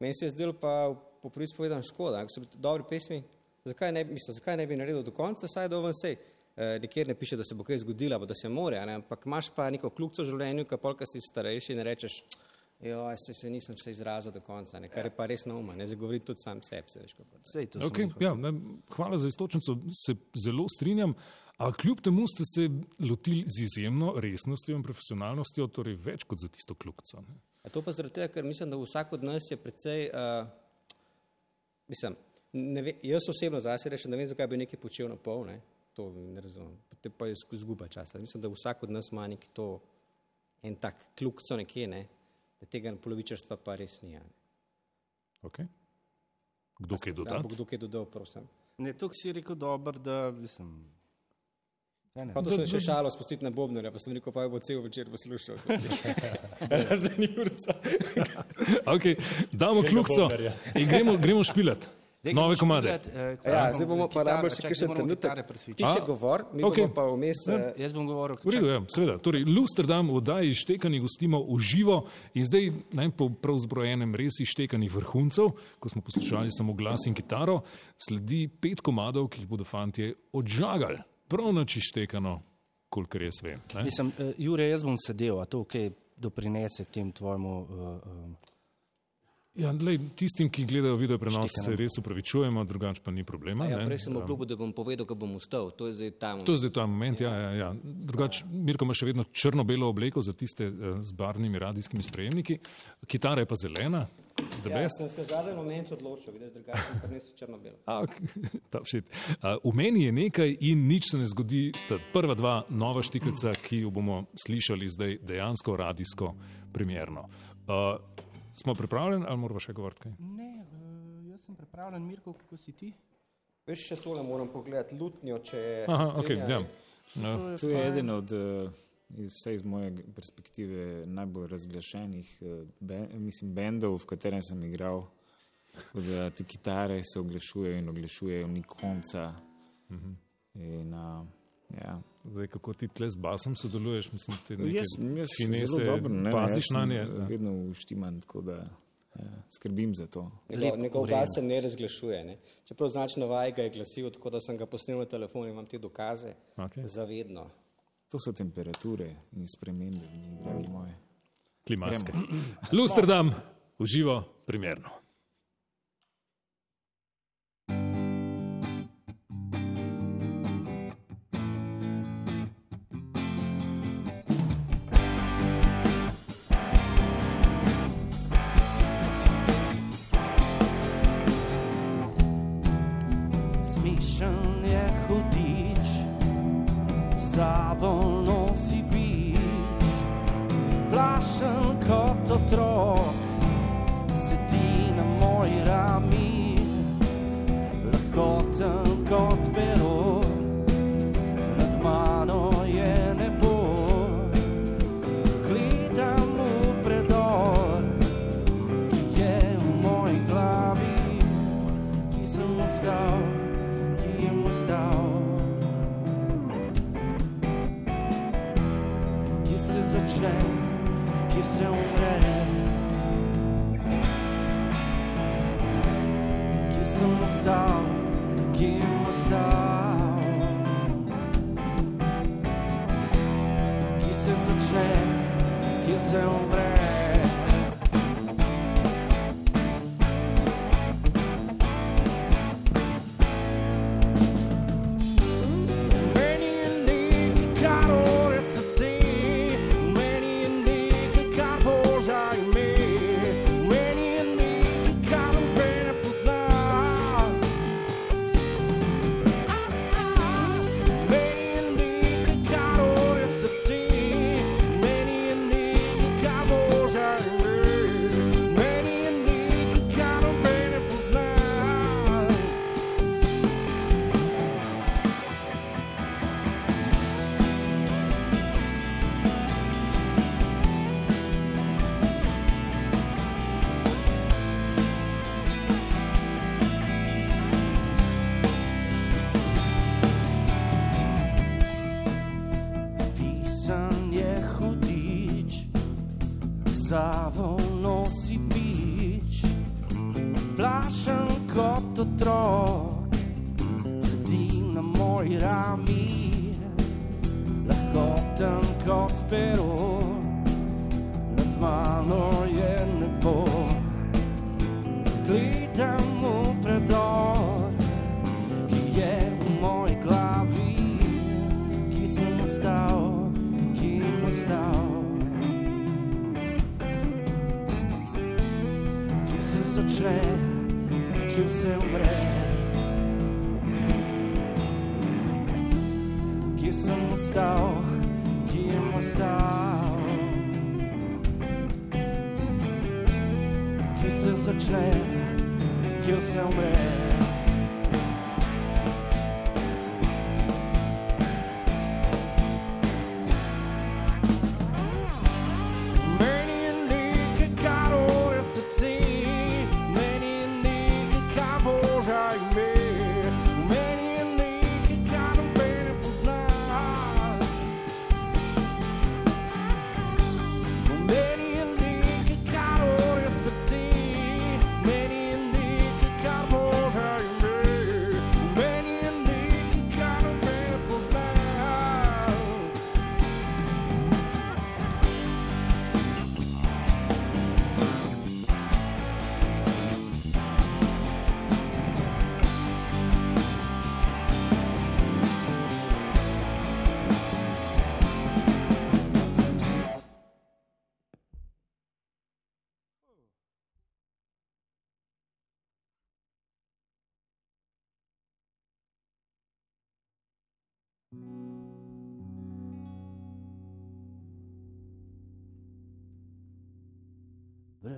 Meni se je zdelo pa po prvi povedan škoda, ko so bili dobri pesmi, zakaj ne, mislim, zakaj ne bi naredil do konca, saj do ven sej. Eh, nikjer ne piše, da se bo kaj zgodilo, pa da se more, a ne? ampak imaš pa neko kljubco v življenju, ki polka si starejši in rečeš, Jo, se, se nisem se izrazil do konca, ne, kar je pa res nauma, ne zagovorim tudi sam sebi. se veš, kako. Sej, to sem Okay, ja, ne, hvala za istočnico, se zelo strinjam. A kljub temu ste se lotili z izjemno resnostjo in profesionalnostjo, torej več kot za tisto kljubco. ne. A to pa zaradi tega, ker mislim, da vsak od nas je precej, uh, mislim, ne ve, jaz osebno zase rečem, da ne vem, zakaj bi nekaj počel na pol, ne, to ne razumem, te pa je izguba časa. Mislim, da vsak od nas ima neki to, en tak kljubco nekje, ne, da tega polovičarstva pa res ni. Okay. Kdo kaj Da bo dodati? kdo kaj dodal, prosim. Ne, to si rekel dobro, da mislim. Kaj ne? Pa to sem še šalo spustiti na Bobnarja, pa sem rekel, pa jo bo cel večer poslušal. Razen Jurca. Okay, damo kljubco bobnarja. in gremo, gremo špilat. Daj, Nove komade. špilat, eh, ko Ja, zdaj bomo pa rabili še kakšen trenutek. Ti še govor, mi okej. bomo pa vmes. eh, Jaz bom govoril, V redu, ja, seveda. Torej, Lusterdam v oddaji Štekani gostimo v živo in zdaj naj po prav zbrojenem res izštekanih vrhuncev, ko smo poslušali samo glas in kitaro, sledi pet komadov, ki jih bodo fantje odžagali. Prav noč ištekano, kolikor jaz vem. Ne? Mislim, uh, Jure, jaz bom sedel, a to kaj doprinese k tem tvojemu. Uh, um, Ja, lej, tistim, ki gledajo video prenos, se res upravičujemo, drugače pa ni problema. Ja, prej sem obljubil, da bom povedal, ko bom ustal. To je zdaj tam. To je zdaj ta moment, ja, ja, ja. Drugač, Mirko ima še vedno črno-belo obleko za tiste eh, z barvnimi radijskimi sprejemniki, kitara je pa zelena, Ja, sem se v zadnjem momentu odločil, vidiš, drugače sem prinesel črno-belo. A, ok, top shit. A, V meni je nekaj in nič se ne zgodi, sta prva dva nova štiklica, ki jo bomo slišali zdaj dejansko radijsko primerno. Uh, smo pripravljeni ali moramo še govoriti kaj? ne, uh, jaz sem pripravljen, Mirko, kako si ti? Veš, še tole moram pogledati, lutnjo, če je. Aha, ok, ja. Uh, To je eden od, eh, iz, vsaj iz moje perspektive, najbolj razglašenih eh, ben, mislim, bendov, v katerem sem igral. Da te kitare se oglašujejo in oglašujejo, ni konca. In, uh, Ja. Zdaj, kako ti tle z basom sodeluješ, mislim, ti No, neke Jaz, jaz finese zelo dobro, ne, paziš na nje. Vedno uštiman, tako da ja, skrbim za to. Njegov, njegov glas se ne razglašuje. Ne? Čeprav značna vaj ga je glasil, tako da sem ga posnel na telefon in imam te dokaze Okej. zavedno. To so temperature in spremembe, dragi moji. klimatske. Lusterdam, uživo, primerno. Smešen je hudič, zavolno si bič, plašen kot otrok, sedi na moji rami, lahkoten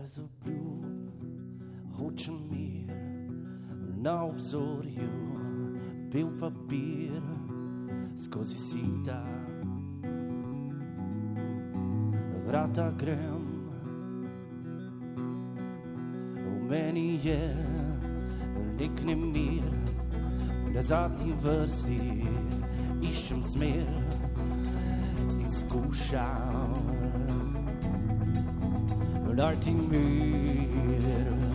brez obljub, hočem mir, na obzorju, bil papir skozi sita. Vrata grem, v meni je nek nemir, na zadnji vrsti iščem smer in skušam najti mir.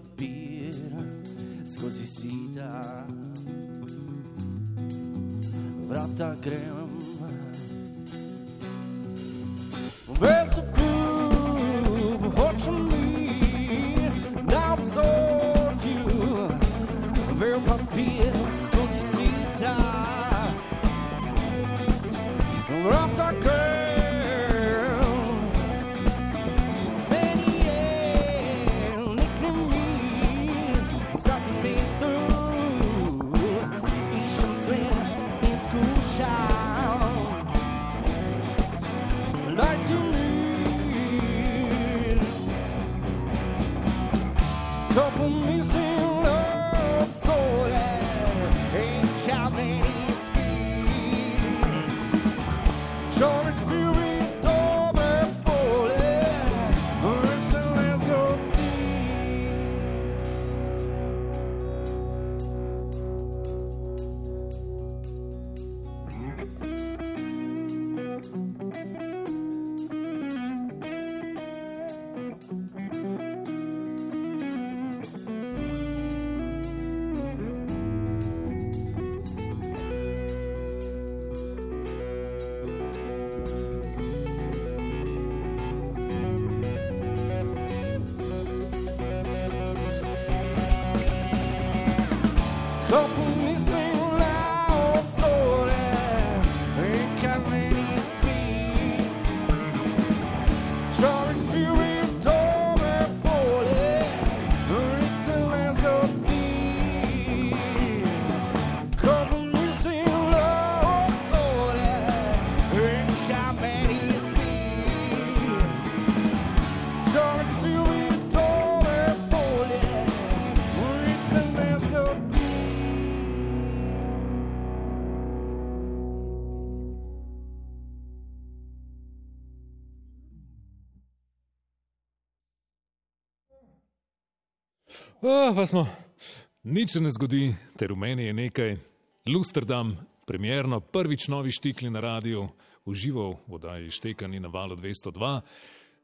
Papir skozi sida. Vrata grem Ko pomislim na Oh, pa smo. Nič se ne zgodi, ter v meni je nekaj. Lusterdam, premjerno, prvič novi štikli na radiju, užival v oddaji Štekani na valu 202.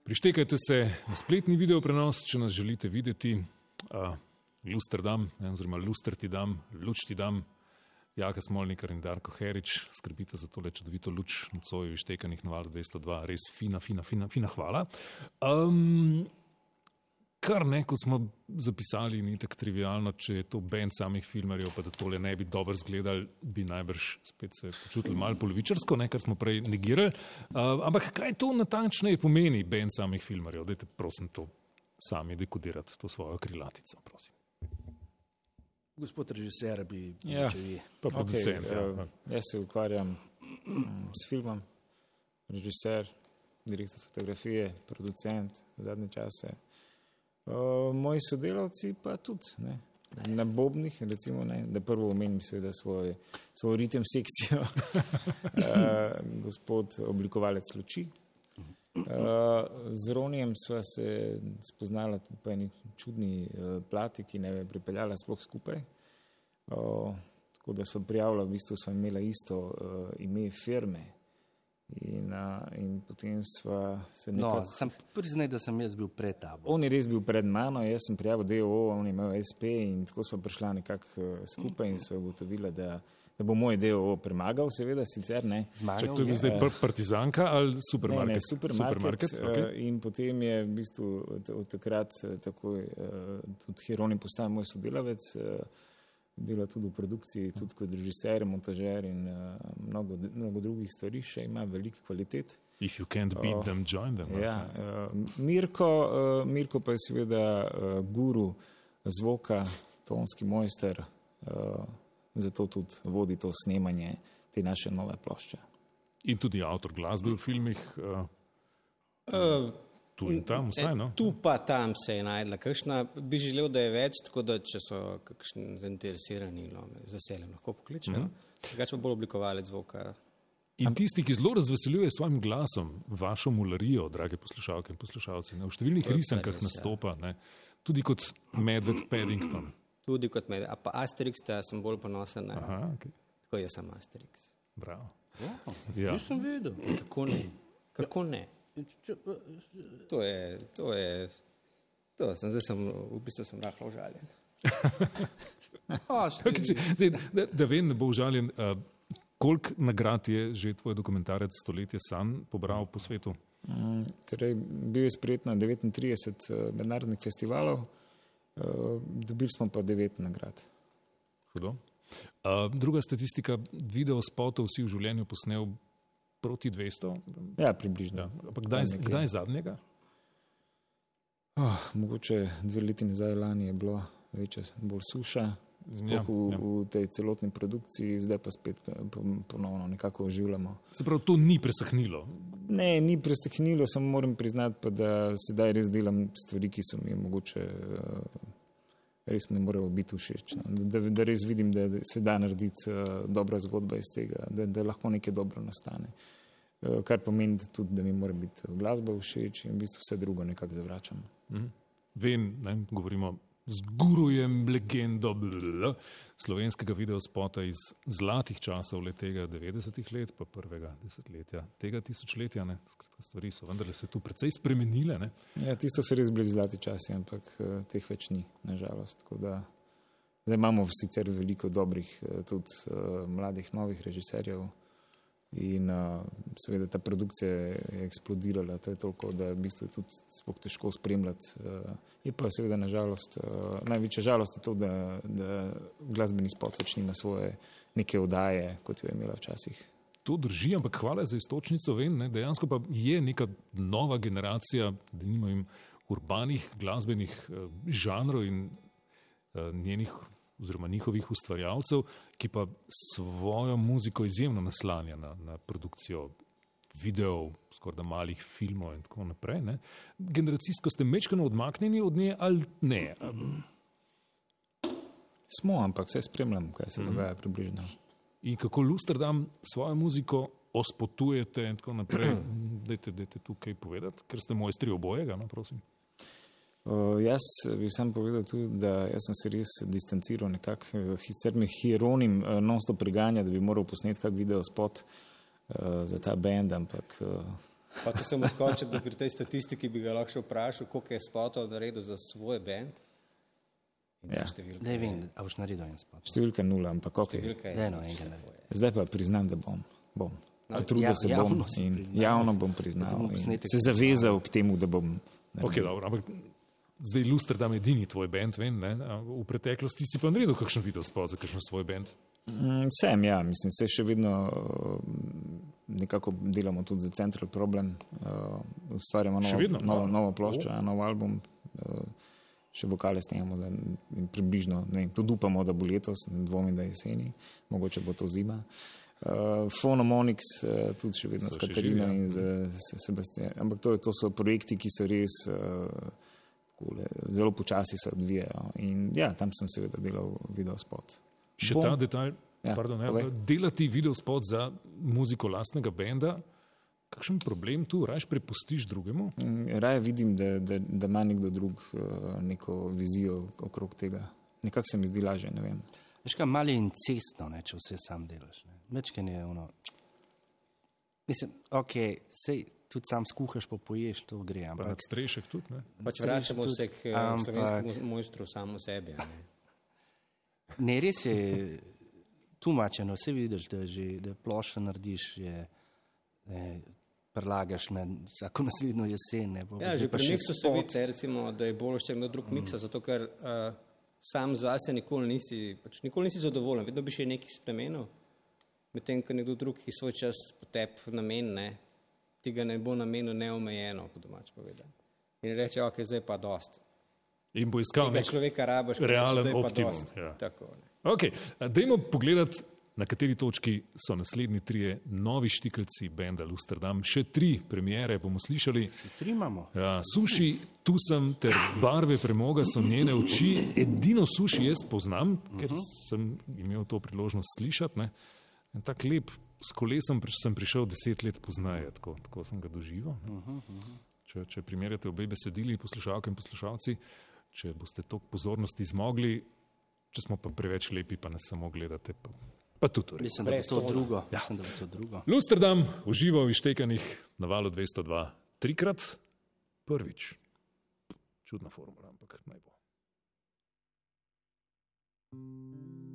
Prištekajte se na spletni video prenos, če nas želite videti. Uh, Lusterdam, oziroma Lustrti dam, Luč ti dam, Jaka Smolnikar in Darko Herič, skrbite za tole čudovito luč nocoj Štekanih na valu 202. Res fina, fina, fina, fina hvala. Um, kar ne, kot smo zapisali, ni tako trivialno, če je to bend samih filmarjev, pa da tole ne bi dobro izgledali, bi najbrž spet se počutili malo polovičarsko, ne, kar smo prej negirali. Uh, ampak kaj to natančneje pomeni bend samih filmarjev? Dajte prosim to sami dekodirati, to svojo krilatico, prosim. Gospod režiser bi, Ja. če vi. Pa Okay, producent, ja. uh, jaz se ukvarjam mm, s filmom, režiser, direktor fotografije, producent zadnje čase. Uh, moji sodelavci pa tudi. Ne. Na Bobnih, recimo, ne, da prvo omenim seveda svoj, svoj ritem sekcijo, uh, gospod oblikovalec luči. Uh, z Ronijem sva se spoznala tudi po eni čudni uh, plati, ki ne je pripeljala sploh skupaj. Uh, tako da sva prijavila, v bistvu sva imela isto uh, ime firme, In, uh, in potem sva se No, nekako. sem priznaj, da sem jaz bil pred tabo. On je res bil pred mano, jaz sem prijavil DOO, on je imel SP in tako smo prišla nekako eh, skupaj in sva ugotovila, da, da bo moj DOO premagal, seveda, sicer ne. Čak, Zmagal to je bil zdaj pr- partizanka ali Ne, supermarket? ne, supermarket. supermarket okay. okay. In potem je v bistvu od, od takrat eh, takoj uh, tudi Hieronim postal moj sodelavec, uh, dela tudi v produkciji, tudi kot režiser, montažer in uh, mnogo, mnogo drugih stvari, še ima veliko kvalitet. If you can't beat them, join them. Ja, uh, Mirko, uh, Mirko pa je seveda uh, guru zvoka, tonski mojster, uh, zato tudi vodi to snemanje te naše nove plošče. In tudi avtor glasbe v filmih, uh, Uh, tu in tam, vsaj no. Tu pa tam se je najdla, kakšna bi želel, da je več, tako da če so kakšni zainteresirani, no, z veseljem lahko pokličejo. Mm -hmm. Drugače pa bolj oblikovalec zvoka. In tisti, ki zelo razveseljuje s svojim glasom vašo mularijo, drage poslušalke in poslušalci, ne, v številnih risankah res, ja. nastopa, ne, tudi kot Medved Paddington. Tudi kot med, a pa Asterix, da sem bolj ponosen na. Aha, okay. Tako jaz sem Asterix. Bravo. Oh, Ja. Nisem vedel. Kako ne? Kako ne? To je, to je, to sem, zdaj sem, v bistvu sem rahlo užaljen. Zdaj, Da, da vem, ne bo užaljen, uh, koliko nagrad je že tvoj dokumentarec Stoletje san pobral po svetu? Mm, Torej, bil je sprejet na 39 eh, mednarodnih festivalov, eh, dobili smo pa 9 nagrad. Hudo. Uh, druga statistika, video spotov si v življenju posnel proti 200. Ja, približno. Ja. Ampak kdaj, kdaj zadnjega? Oh, mogoče dve leti nazaj lani je bilo večja, bolj suša, Ja, v, ja. v tej celotni produkciji, zdaj pa spet eh, po- ponovno nekako oživljamo. Se pravi, to ni presahnilo. Ne, ni prestehnilo, samo moram priznati, pa, da sedaj res delam stvari, ki so mi mogoče uh, res ne morejo biti všeč. No. Da, da res vidim, da se da narediti uh, dobra zgodba iz tega, da, da lahko nekaj dobro nastane. Uh, kar pomeni da tudi, da mi mora biti glasba všeč in v bistvu vse drugo nekako zavračam. Mhm. Vem, ne, govorimo z gurujem legendo blablabla, slovenskega videospota iz zlatih časov le tega 90-ih let, pa prvega desetletja tega tisočletja. Ne. Skratka, stvari so vendarle se tu precej spremenile. Ne. Ja, tisto so res bili zlati časi, ampak uh, teh več ni, nažalost. Tako da Zdaj imamo sicer veliko dobrih, eh, tudi uh, mladih, novih režiserjev. In uh, seveda ta produkcija je eksplodirala, to je toliko, da v bistvu je tudi sploh težko spremljati. Uh, je pa seveda nažalost, uh, največja žalost je to, da, da glasbeni spot več nima svoje neke oddaje, kot jo je imela včasih. To drži, ampak hvala za istočnico. Vem, ne, dejansko pa je neka nova generacija, da nimajo urbanih glasbenih eh, žanrov in eh, njenih oziroma njihovih ustvarjalcev, ki pa svojo muziko izjemno naslanja na, na produkcijo videov, skoraj da malih filmov in tako naprej. Ne. Generacijsko ste mečkano odmaknjeni od nje ali ne? Smo, ampak vse spremljam, kaj se dogaja približno. In kako Lusterdam svojo muziko ospotujete in tako naprej. Dajte, dajte tukaj povedati, ker ste mojstri obojega, no, prosim. Uh, jaz bi sam povedal tudi, da jaz sem se res distanciral nekako, uh, sicer me hieronim uh, non-stop priganja, da bi moral posneti kak video spot uh, za ta bend, ampak uh, Pa to sem skočil, da pri tej statistiki bi ga lahko še vprašal, koliko je spotov naredil za svoj ta Ja. Ne je- vem, a boš naredil en spot. številka nula, ampak ok. Številka je. Ne, no. Zdaj pa priznam, da bom. bom. No, Potrudil ja- se bom javno in priznal. javno bom priznal. Se zavezal k temu, da bom. Okay, dobro, ampak zdaj Lusterdam je edini tvoj bend, vem, ne? V preteklosti si pa naredil kakšen video spot za kakšen svoj bend. Mm, Sem, ja, mislim, se še vedno uh, nekako delamo tudi za Central Problem, uh, ustvarjamo novo, vedno? novo, novo ploščo, ja, nov album, uh, še vokale snemamo in približno, ne vem, tudi upamo, da bo letos, ne dvomim, da je jeseni, mogoče bo to zima. Uh, Phonomonix, uh, tudi še vedno So s Katarino in z, z Sebastianom, ampak to, to so projekti, ki so res uh, takole, zelo počasi se odvijajo in ja, tam sem seveda delal video spot. Še Bom- ta detalj, Ja, pardon, ja, povej. delati video spot za muziko lastnega benda, kakšen problem tu, rajš prepustiš drugemu? Mm, Raje vidim, da, da, da ima nekdo drug uh, neko vizijo okrog tega. Nekako se mi zdi lažje, ne vem. Veš kaj, malo je incestno, ne, če vse sam delaš. ne. Mečken je ono. Mislim, ok, sej tudi sam skuhaš, pa poješ, to gre. Pa Ampak, nad strešek tudi. Ne? Pač vračamo se k eh, ampak- slovenskemu mojstru samo sebi. Ne? ne, res je tumačeno, vse vidiš, da, že, da ploščo narediš, je, ne, prelagaš na vsako naslednjo jesen. Ne, pa Ja, že pa pri miksu se vidi, recimo, da je bolj še nekdo drug miksa, zato ker uh, sam zase nikoli nisi, pač nikoli nisi zadovoljen, vedno bi še nekaj spremenil. Medtem, ko nekdo drug, ki svoj čas potep namen, ne, ti ga ne bo namenil neomejeno, po domač povedano. In reče, ok, zdaj pa dost. In bo iskal nek človeka rabaš, realen optimum, dost. ja. Tako, ne. Ok, dajmo pogledati, na kateri točki so naslednji trije novi štikelci benda Lusterdam. Še tri premiere bomo slišali. Tri imamo. Ja, suši, tu sem, ter barve premoga so njene oči. Edino suši jaz poznam, ker sem imel to priložnost slišati. Ne. En tak lep, s kolesom pri- sem prišel deset let pozneje, tako, tako sem ga doživel. ne. Če, če primerjate obe besedili, poslušalke in poslušalci, če boste to pozornosti zmogli, če smo pa preveč lepi, pa ne samo gledate, pa, pa tudi to res. Mislim, da Brez to drugo. Ja. Mislim, da bo to drugo. Lusterdam uživa v ištekanih na valu 202 trikrat, prvič. Čudna formula, ampak naj bo. Vse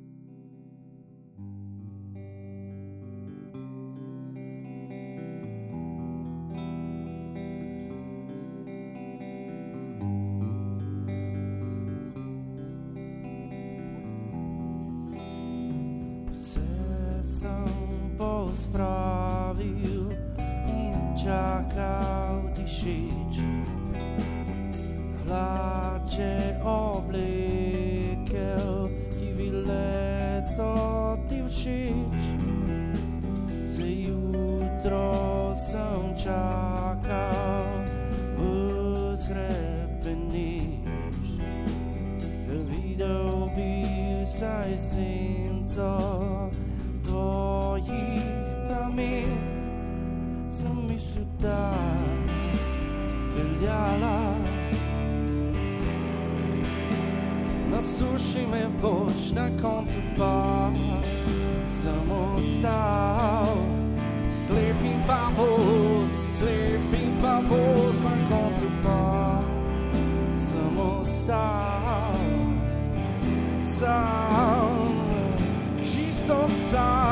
senco tvojih pramen, sem mislil, da veljala. Na suši me na koncu čisto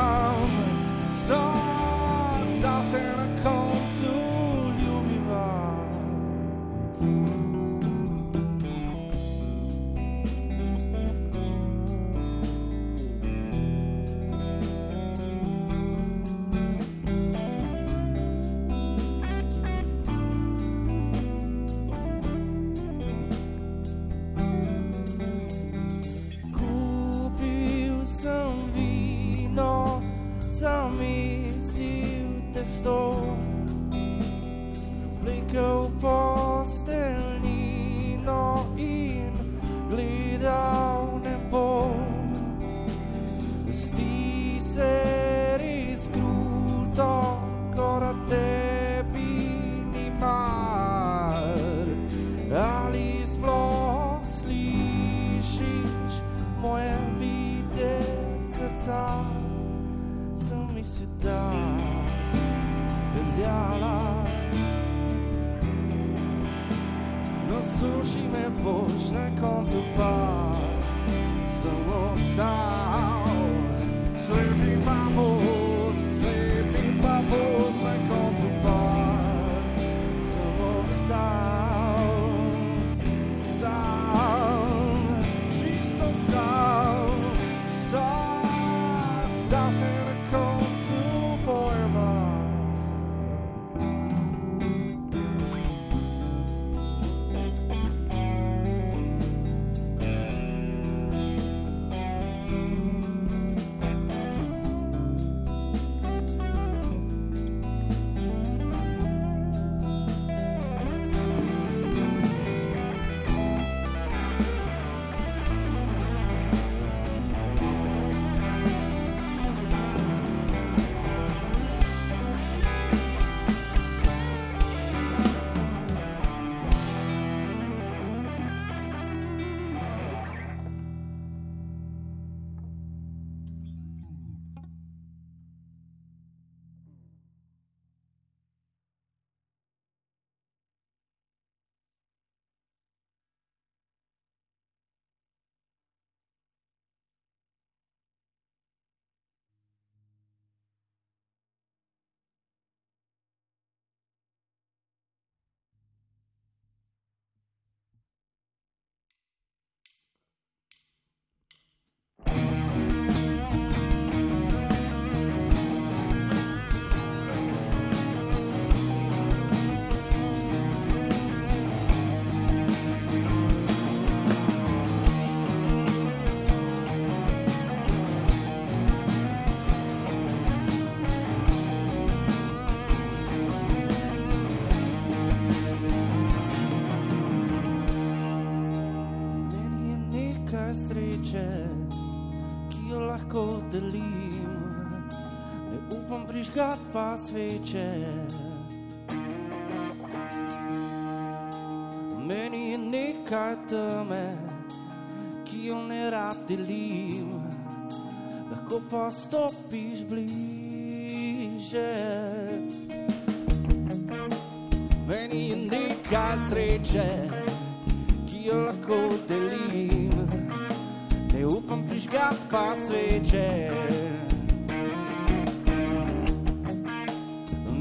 sreče, ki jo lahko delim. Ne upam prižgat pa sveče. Meni je nekaj teme, ki jo ne rad delim. Lahko pa stopiš bliže. Meni je nekaj sreče, ki jo lahko delim ne upam prižgat pa sveče.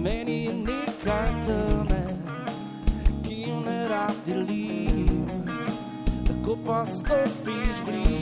Meni je nekaj teme, ki jo ne rad delim, tako pa stopiš blizu.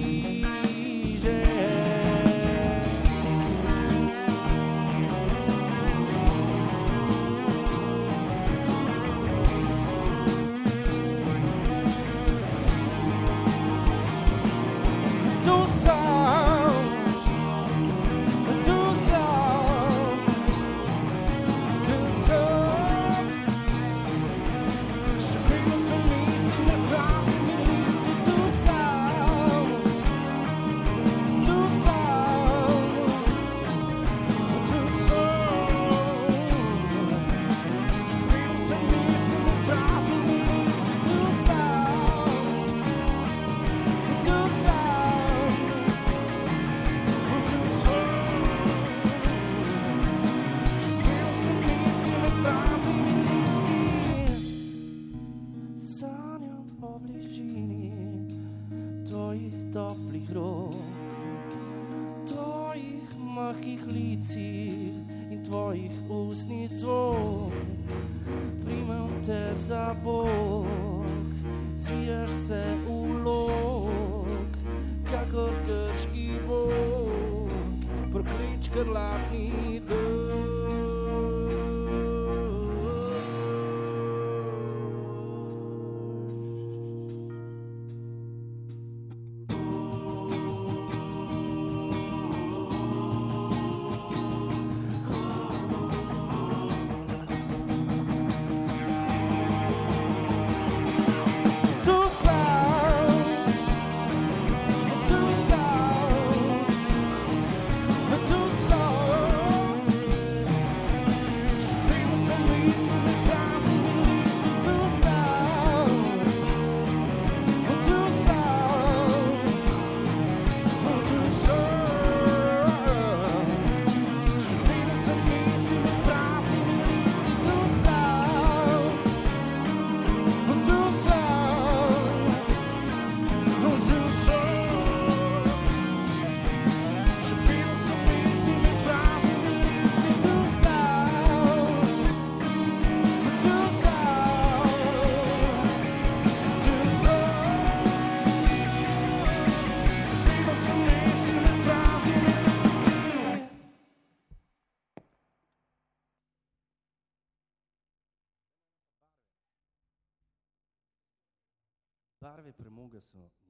prekrški bog, preklič krlapni dol. 한국에서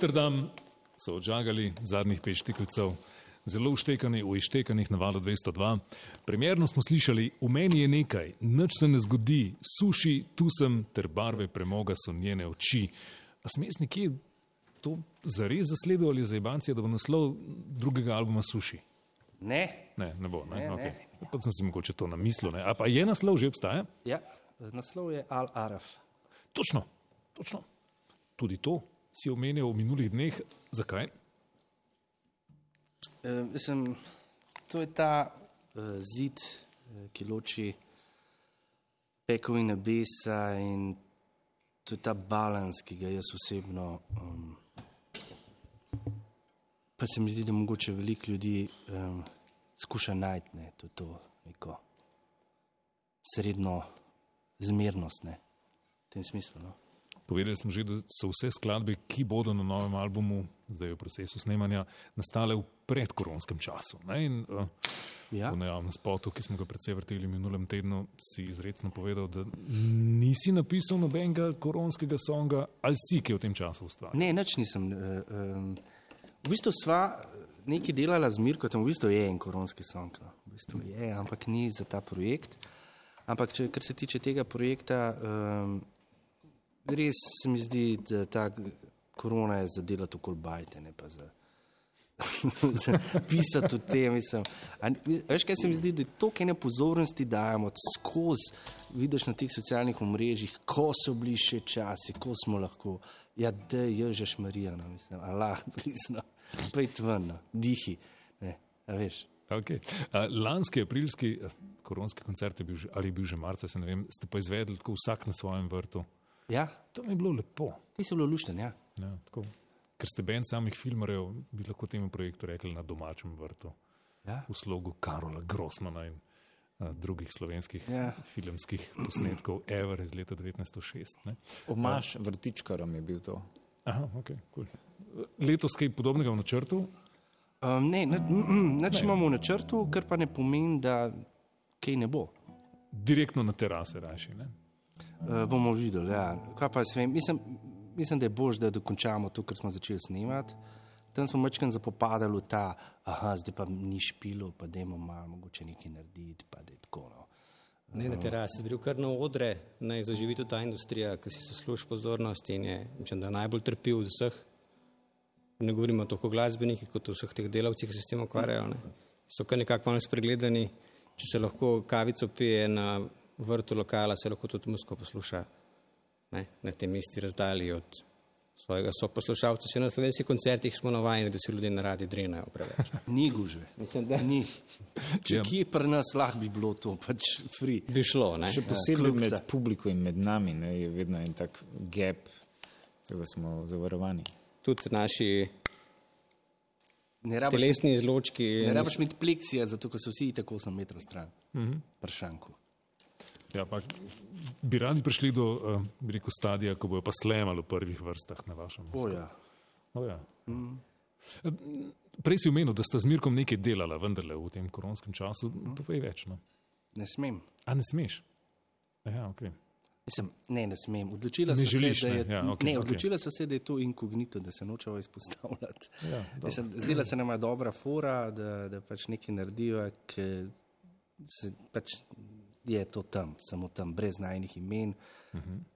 Lusterdam so odžagali zadnjih pet štikljcev, zelo uštekani, v ištekanih na valu 202. Primerno smo slišali, v meni je nekaj, nič se ne zgodi, suši, tu sem, ter barve premoga so njene oči. A smes nekje to zares zasledil ali zajebancija, da bo naslov drugega albuma suši? Ne, Ne, ne bo. Ne? Ne, ne. Okay. Pa sem si mogoče to namislil. Ne? A pa je naslov že obstaja? ja, naslov je Al Araf. Točno, točno. Tudi to si omenil v minulih dneh. Zakaj? E, mislim, to je ta uh, zid, eh, ki loči peko in nebesa, in to je ta balans, ki ga jaz osebno. Um, pa se mi zdi, da mogoče veliko ljudi um, skuša najti ne, to, to neko srednjo zmernost ne, v tem smislu. No. Povedali smo že, da so vse skladbe, ki bodo na novem albumu, zdaj v procesu snemanja, nastale v predkoronskem času. Ne? In, uh, Ja. V najavnem spotu, ki smo ga predvsej vrteli minulem tednu, si izredno povedal, da nisi napisal nobenega koronskega songa, ali si, ki je v tem času ustvaril. Ne, nič nisem. Uh, um, v bistvu sva nekaj delala z Mirkotom, v bistvu je en koronski song, no. v bistvu je, ampak ni za ta projekt. Ampak, če, kar se tiče tega projekta, um, res se mi zdi, da ta korona je zadela tako bajte, ne pa za. za pisati o tem. Veš, kaj se mi zdi, da je toliko ene pozornosti dajemo skozi, vidiš na teh socialnih omrežjih, ko so bili še časi, ko smo lahko. Ja, da je že šmarija, no, mislim, Allah, prizna, pejt ven, no, dihi. Ne, veš. Okay. Lanski aprilski uh, koronski koncert je bil, ali je bil že marca, se ne vem, ste pa izvedli tako vsak na svojem vrtu. Ja, To mi je bilo lepo. ti si bilo lušten, ja. Ja, tako. Ker ste bend samih filmarjev, bi lahko temu projektu rekli na domačem vrtu, ja. v slogu Karola Grossmana in uh, drugih slovenskih Ja. filmskih posnetkov Ever iz leta 1906. Ne? Omaš vrtičkarom je bil to. Aha, okay, cool. Letos kaj podobnega v načrtu? Um, ne, nič imamo v načrtu, kar pa ne pomeni, da kaj ne bo. Direktno na terase raši. Ne? Uh, bomo videli. Ja. Kaj pa jaz vem, mislim, mislim, da je bož, da dokončamo to, kar smo začeli snemati. Tam smo večkrat zapopadali v ta, aha, zdaj pa ni špilo, pa dajmo malo mogoče nekaj narediti, pa da je tako. No. Ne na terasi, zbril kar na odre, naj zaživi tudi ta industrija, ki si zasluži pozornost in je, mislim, da najbolj trpi od vseh. Ne govorimo toliko o glasbenikih, kot o vseh teh delavcih, ki se s tem ukvarjajo. Ne. So kar nekako malo spregledani. Če se lahko kavico pije na vrtu lokala, se lahko tudi musko posluša ne, na tem isti razdalji od svojega soposlušalca. Se na slovenskih koncertih smo navajeni, da se ljudje na radi drenajo preveč. Ni gužve. Mislim, da Ni. Če Ja. kje pri nas lahko bi bilo to, pač free. bi šlo. Ne? Še posebej klubca. med publiko in med nami ne, je vedno en tak gap, da smo zavarovani. Tudi naši Ne rabiš, telesni izločki. ne rabiš imeti pleksija, zato ker so vsi tako 8 metrov stran. Mm -hmm. Pršanku. Ja, pa, bi radi prišli do uh, rekel, stadija, ko bojo pa slemali v prvih vrstah na vašem mestu. Ja. O, ja. mm. Prej si omenil, da sta z Mirkom nekaj delala, vendarle v tem koronskem času. Povej več. No. Ne smem. A ne smeš? Ja, okay. Mislim, ne, ne smem. Odločila Ne sem se, da ne? je, Ja, ne, okej. odločila sem se, da je to inkognito, da se nočemo izpostavljati. Ja. Mislim, zdela se nam je dobra fora, da, da pač nekaj naredijo, ki se pač je to tam, samo tam, brez najnih imen.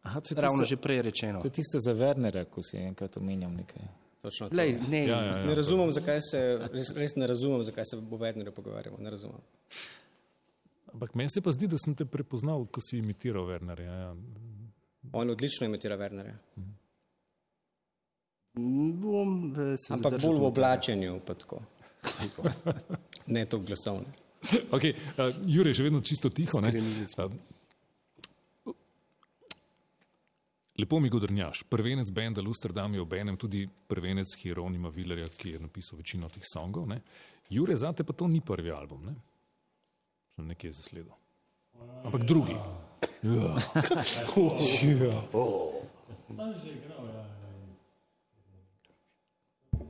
Aha, to je Ravno tisto, že prej rečeno. to je tisto za Wernera, ko si enkrat omenjal nekaj. Točno to. Lej, ne, Ja, ja, ja. Ne razumem, zakaj se, res, res ne razumem, zakaj se o Wernerju pogovarjamo. Ne razumem. Ampak meni se pa zdi, da sem te prepoznal, ko si imitiral Wernerja. Ja. On odlično imitira Wernerja. bom eh, se Ampak bolj v oblačenju. pa tako. ne to glasovno. Okay, uh, Jure je še vedno čisto tiho. Uh, Lepo mi godrnjaš. Prvenec benda Lusterdam je obenem tudi prvenec Hieronima Villerja, ki je napisal večino teh songov. Ne. Jure, zate pa to ni prvi album. Ne? Sem nekje zasledil. Ampak drugi. Ja.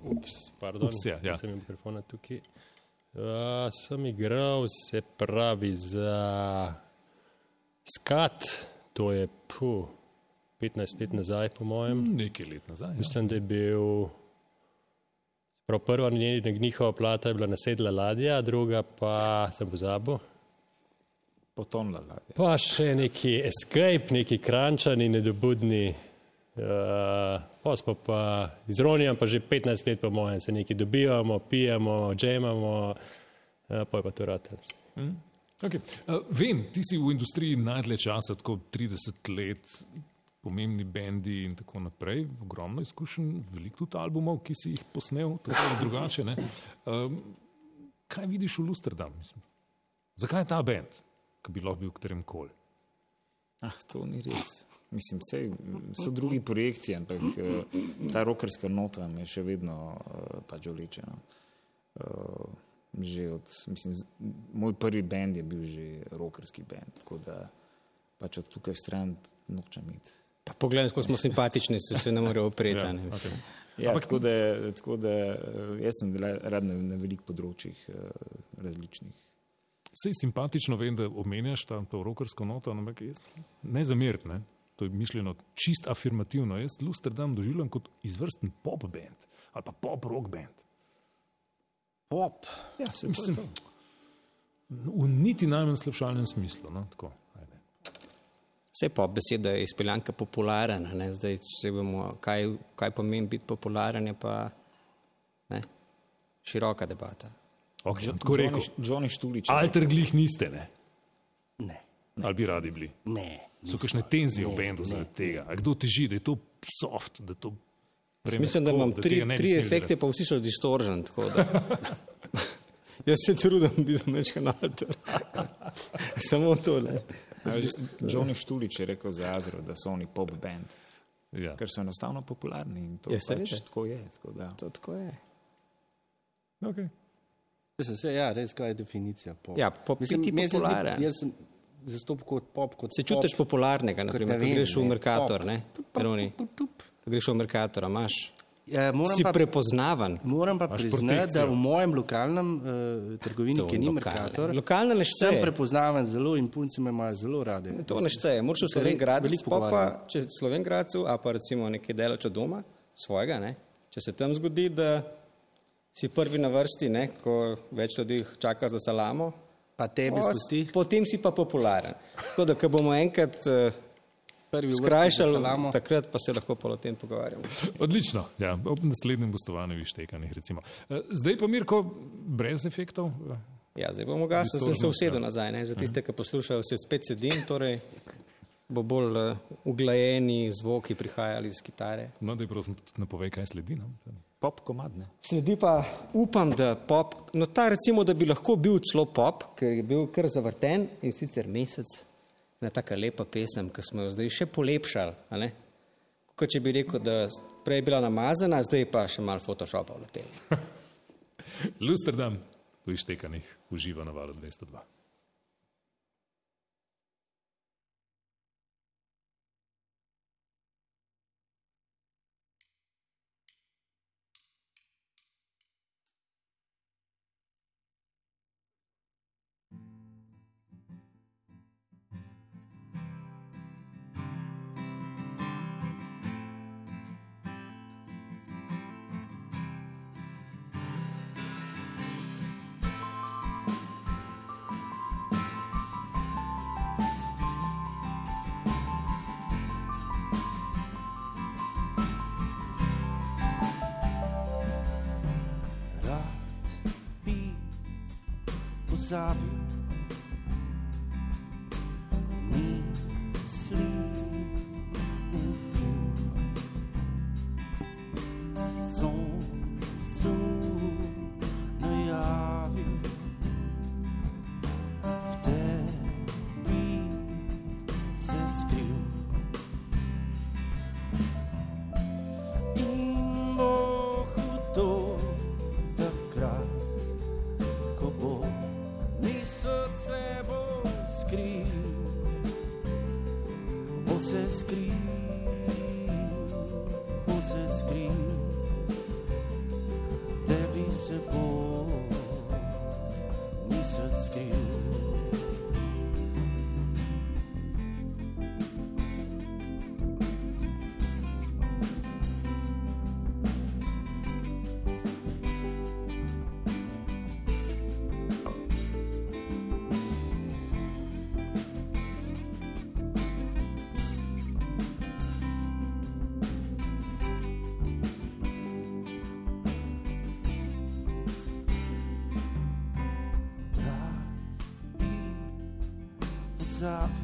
Ups, pardon, Ups, ja, ja. sem mikrofona tukaj. Uh, sem igral, se pravi, za skat, to je puh, 15 let nazaj, po mojem. Nekaj let nazaj. Ja. Mislim, da je bil. Prav prva njihova plata je bila nasedla ladja, druga pa sem pozabil. Potonla ladja. Pa še neki escape, neki krančani, nedobudni. Uh, pa smo pa z Ronijem, pa že 15 let, po mojem, se nekaj dobivamo, pijemo, džemamo, uh, pa je pa to rad. Okay. Uh, vem, ti si v industriji najdlje časa, tako 30 let, pomembni bendi in tako naprej, ogromno izkušenj, veliko tudi albumov, ki si jih posnel, tako ali drugače. ne. Um, kaj vidiš v Lusterdam? Mislim? Zakaj je ta bend, ki bi lahko bil v katerem koli? Ah, to ni res. Mislim, sej, so drugi projekti, ampak eh, ta rokerska nota me še vedno eh, pač vleče. No. Eh, Že od, mislim, moj prvi bend je bil že rokerski bend, tako da pač od tukaj stran nočem iti. Pa poglej, kako smo simpatični, se, se ne morejo opreti. Ja, Ja, okay. Ja, Ampak- tako, da, tako da jaz sem rad na, na velikih področjih različnih. Sej simpatično vem, da omenjaš ta, to rokersko noto, ampak jaz ne zameriti, ne. To je mišljeno čist afirmativno. Jaz Lusterdam doživljam kot izvrsten pop band ali pa pop rock band. Pop. Ja, se Mislim, v niti najmanj slabšalnem smislu. No, tako, ajde. Vse pa beseda je izpeljanka popularen, ne? zdaj če bomo, kaj, kaj pomeni biti popularen, je pa ne? široka debata. Okay, tako rekel. Johnny Štulič. Alter glih niste, ne? Ne. Ali bi radi bili? Ne. So kakšne tenzije v bendu zaradi tega? A kdo teži, da je to soft, da to Jaz mislim, da imam tri, tri efekte, pa vsi so distoržen. tako da- Jaz se trudim biti mečkan alter. Samo to. Ne? Johnny Štulič je rekel za Azro, da so oni pop band, Ja. ker so enostavno popularni in to Ja, pač tako je. Tako da. To tako je. Okay. Sem se, ja, res, kaj je definicija pop. Ja, pop- se zdi- popularen. Jaz sem zastopal kot pop, kot Se čutiš pop. popularnega, naprimer, ko vem, greš v Merkator, ne? Roni, ko greš v Merkator, imaš. Ja, moram, Si pa, prepoznavan. moram pa priznati, da v mojem lokalnem uh, trgovini, To ki ni. Merkator, Lokalne ne sem šteje. prepoznaven zelo in punce me imajo zelo rade. To ne šteje. Moraš v Se Slovengradu, pa če v Slovengradu, a pa recimo nekaj delač od doma, svojega, ne? če se tam zgodi, da si prvi na vrsti, ne? ko več ljudi čaka za salamo, Pa tebi spusti. potem si pa popularen. Tako da, ko bomo enkrat uh, Prvi skrajšali, salamo. takrat pa se lahko pa o tem pogovarjamo. Odlično, ja, ob naslednjem gostovanju vištekanih. recimo. Eh, Zdaj pa Mirko, brez efektov. eh, Ja, zdaj bomo gasli, sem se Distorzijo, usedel ja. nazaj. Ne? Za tiste, ki poslušajo, se spet sedim, torej bo bolj uh, uglajeni zvoki prihajali iz kitare. No, da je prosim, napovej, kaj sledi. No? Pop komadne. Sledi pa, upam, da pop, no ta recimo, da bi lahko bil celo pop, ker je bil kar zavrten in sicer mesec, ena taka lepa pesem, ki smo jo zdaj še polepšali, a ne? Kot če bi rekel, da prej je bila namazana, zdaj pa še malo Photoshopa vletel. Lusterdam v ištekanih uživa na valu 202. pozabil pozabil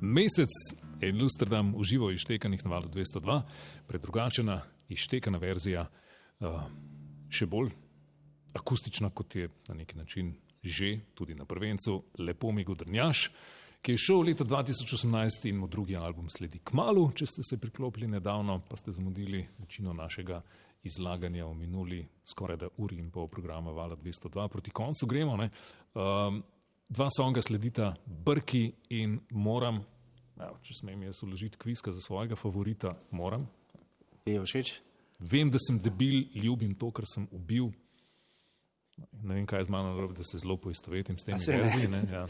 Mesec in Lusterdam uživo ištekanih na valu 202, predrugačena, ištekana verzija, uh, še bolj akustična, kot je na neki način že tudi na prvencu, lepo mi godrnjaš, ki je šel leta 2018 in mu drugi album sledi k malu, če ste se priklopili nedavno, pa ste zamudili večino našega izlaganja v minuli skoraj da uri in pol programa Vala 202. Proti koncu gremo. Ne? Um, dva songa sledita Brki in moram, evo, če smem jaz uložiti kviska za svojega favorita, moram. Je všeč? Vem, da sem debil, ljubim to, kar sem ubil. Ne vem, kaj je z mano narobe, da se zelo poistovetim s temi se ne? Ja.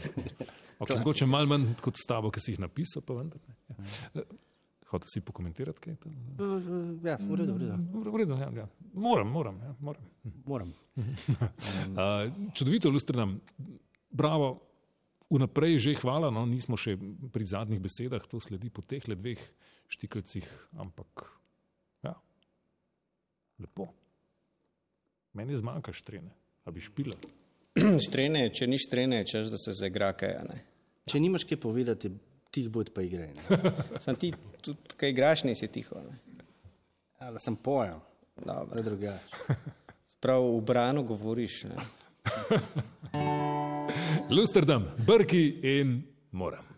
Okay, mogoče malo manj kot s tabo, ki si jih napisal, pa vendar. Ne. Ja. Hotel si pokomentirati kaj? To? Ja, v redu, v redu. V redu, ja, ja. Moram, moram. Ja, moram. Moram. Uh, čudovito, Lustrdam. Bravo, vnaprej že hvala, no, nismo še pri zadnjih besedah, to sledi po teh le dveh štikelcih, ampak ja, lepo. Meni zmanjka štrene, a bi špila. Štrene, če ni štrene, češ, da se zaigra kaj. a ne. Če nimaš kaj povedati, tih bod pa igraj. ne. Sam ti tudi, kaj igraš, nisi tiho. Ne. Ja, da sem pojel, Dobro. da je drugače. Prav v branu govoriš. Lustrdam, brki in moram.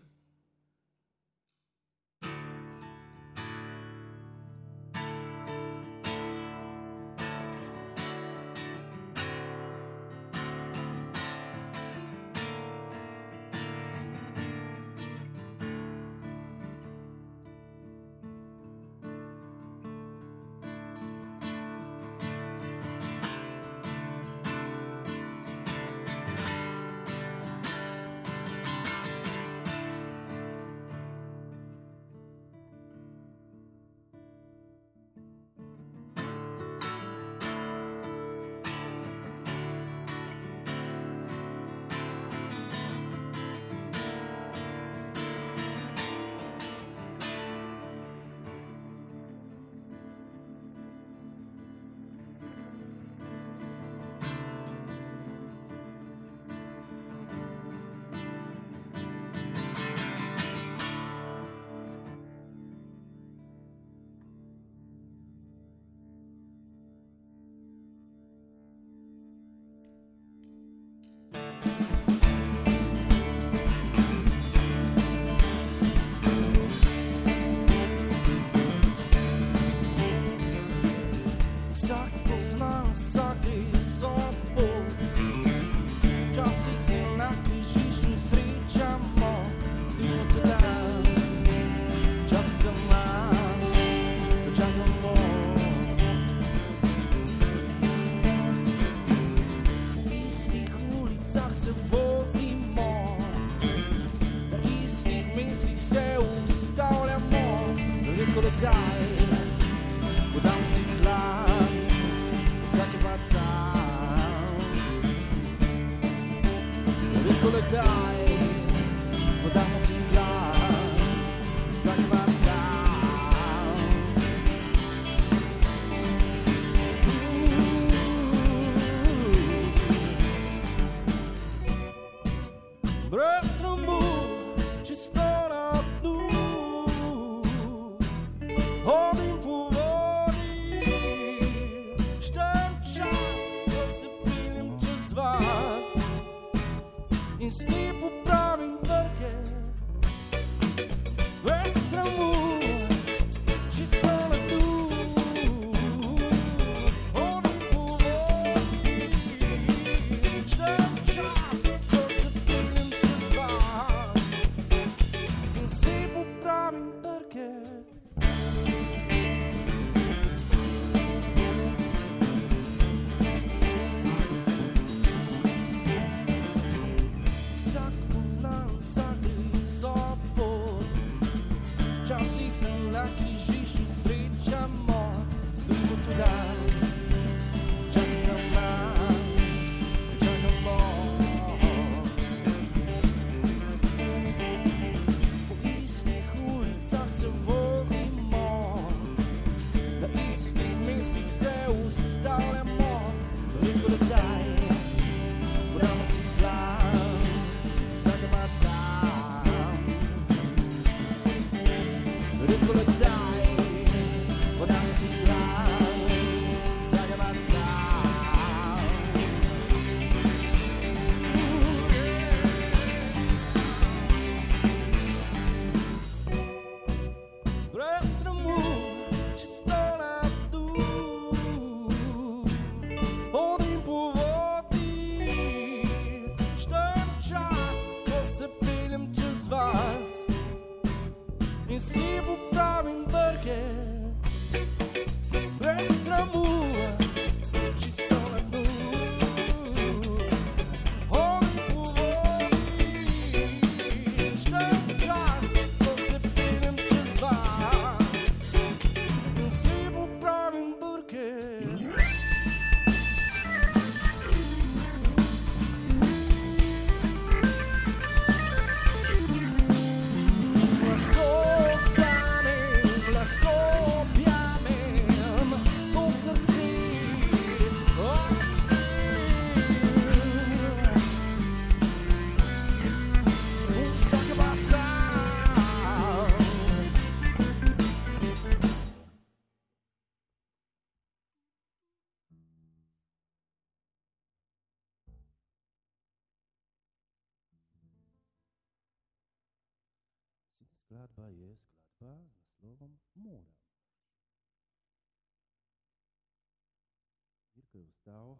Mirko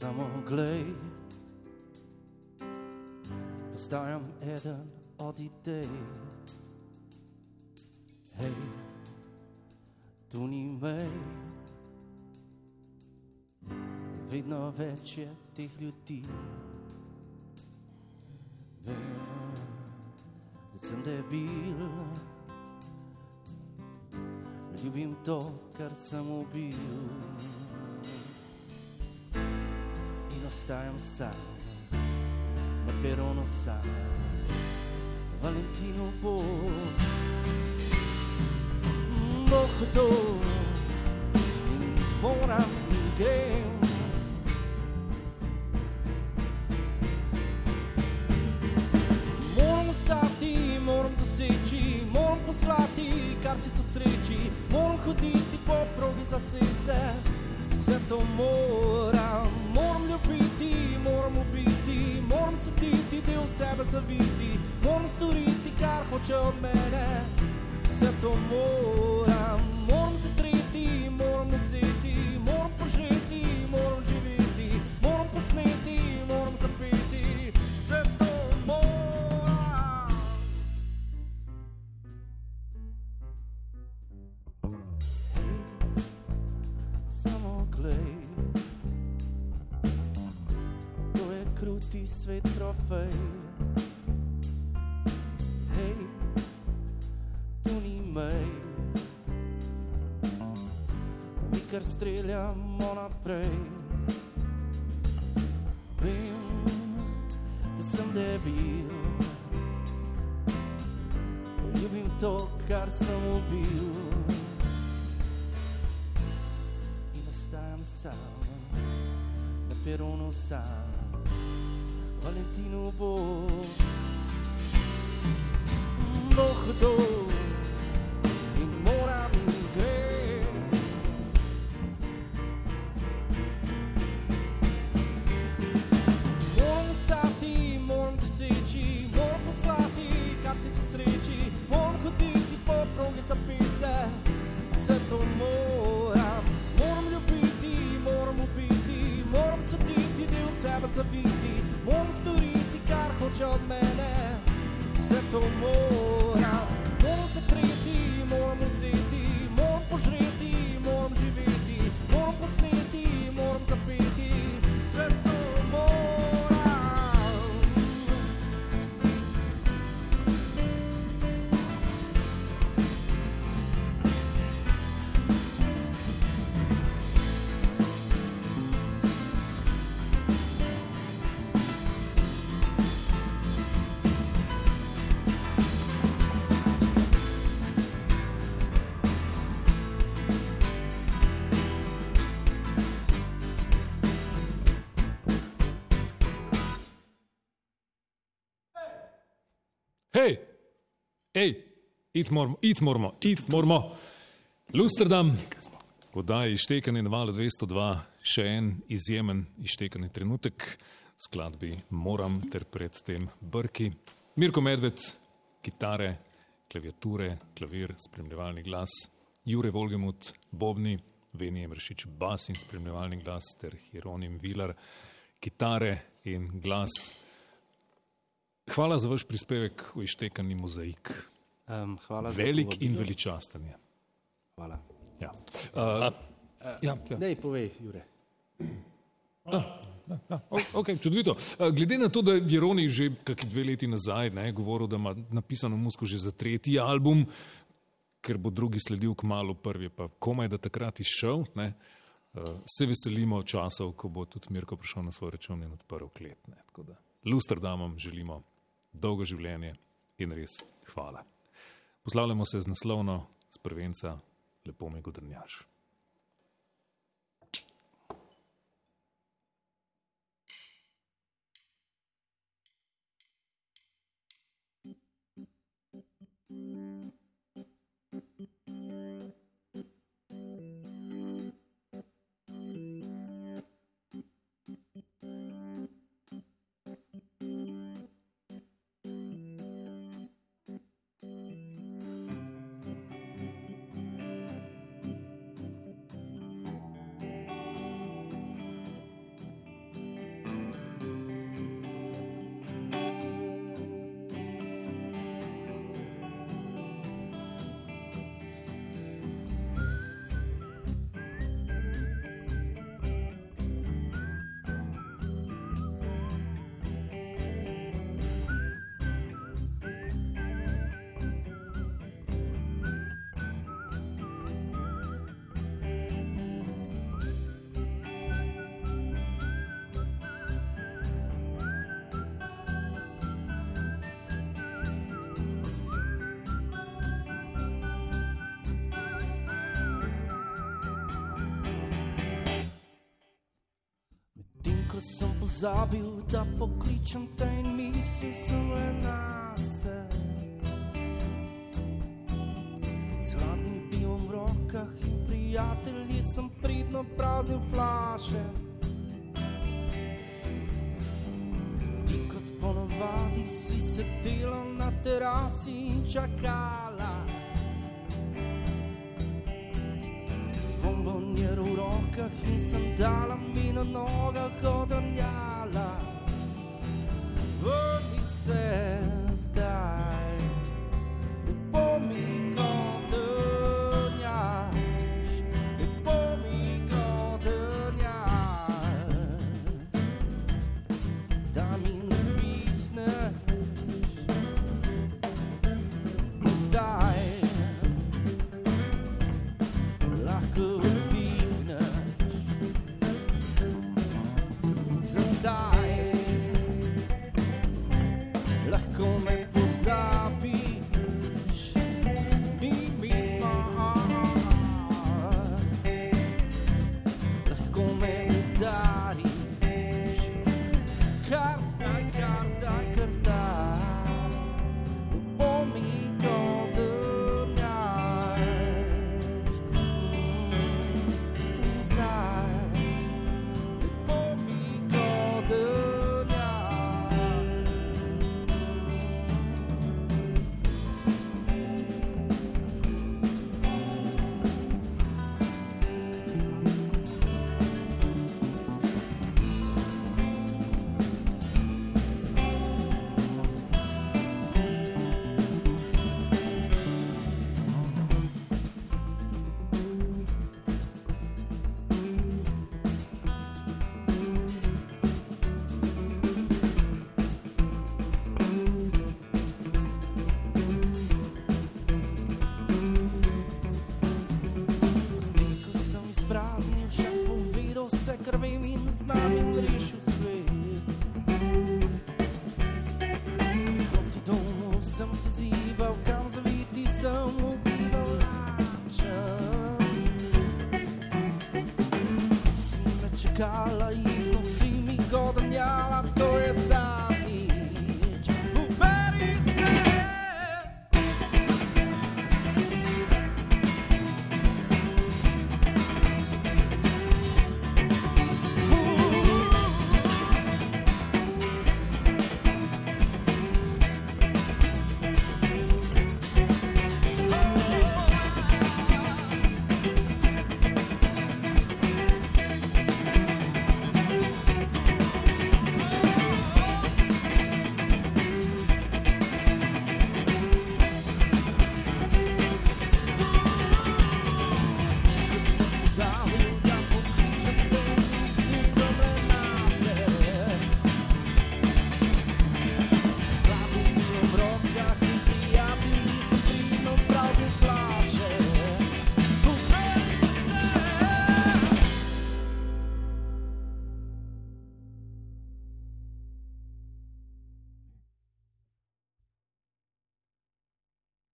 samo glej, postajam eden od idej. Hej, tu ni mej, vedno več je teh ljudi. Vem, da sem debil, ljubim to, kar sem ubil. In ostajam sam, na peronu sam, Valentino bo. Bohdo, moram in grem. Moram ostati, moram doseči, moram poslati kartico sreči, moram hoditi po progi za sence, vse to moram, moram ljubiti, moram ubiti, moram sediti, del sebe zaviti, moram storiti, kar hoče od mene, vse to moram, streljamo naprej. Vem, da sem debil. Ljubim to, kar sem ubil. in ostajam sam, na peronu sam, Valentino bo. Bohdo Hej, hej, it moramo, it moramo, it moramo. Lusterdam, oddaji ištekanje na valu 202, še en izjemen ištekani trenutek, skladbi Moram ter predtem Brki. Mirko Medved, kitare, klaviature, klavir, spremljevalni glas, Jure Volgemut, Bobni, Veni Emršič, bas in spremljevalni glas ter Hieronim Vilar, kitare in glas. Hvala za vaš prispevek v ištekani mozaik. Um, hvala Velik in veličasten je. Hvala. Ja. Uh, ja, ja. Dej, povej, Jure. Ah, ja. Ja, o- ok, čudovito. Glede na to, da je Jeroni že kakšni dve leti nazaj ne, govoril, da ima napisano musko že za tretji album, ker bo drugi sledil k malu, prvi pa komaj da takrat izšel, ne, se veselimo časov, ko bo tudi Mirko prišel na svoj račun in odprl klet. Ne. Tako da Lusterdamom želimo dolgo življenje in res hvala. Poslavljamo se z naslovno z prvenca Lepo mi godrnjaš. Medtem pozabil, da pokličem te in mislil sem le na se. S hladnim pivom v rokah in prijatelji sem pridno praznil flaše. Ti kot ponovadi si sedela na terasi in čakala. Rokah in sandalami na nogah odrnjala. Vrni se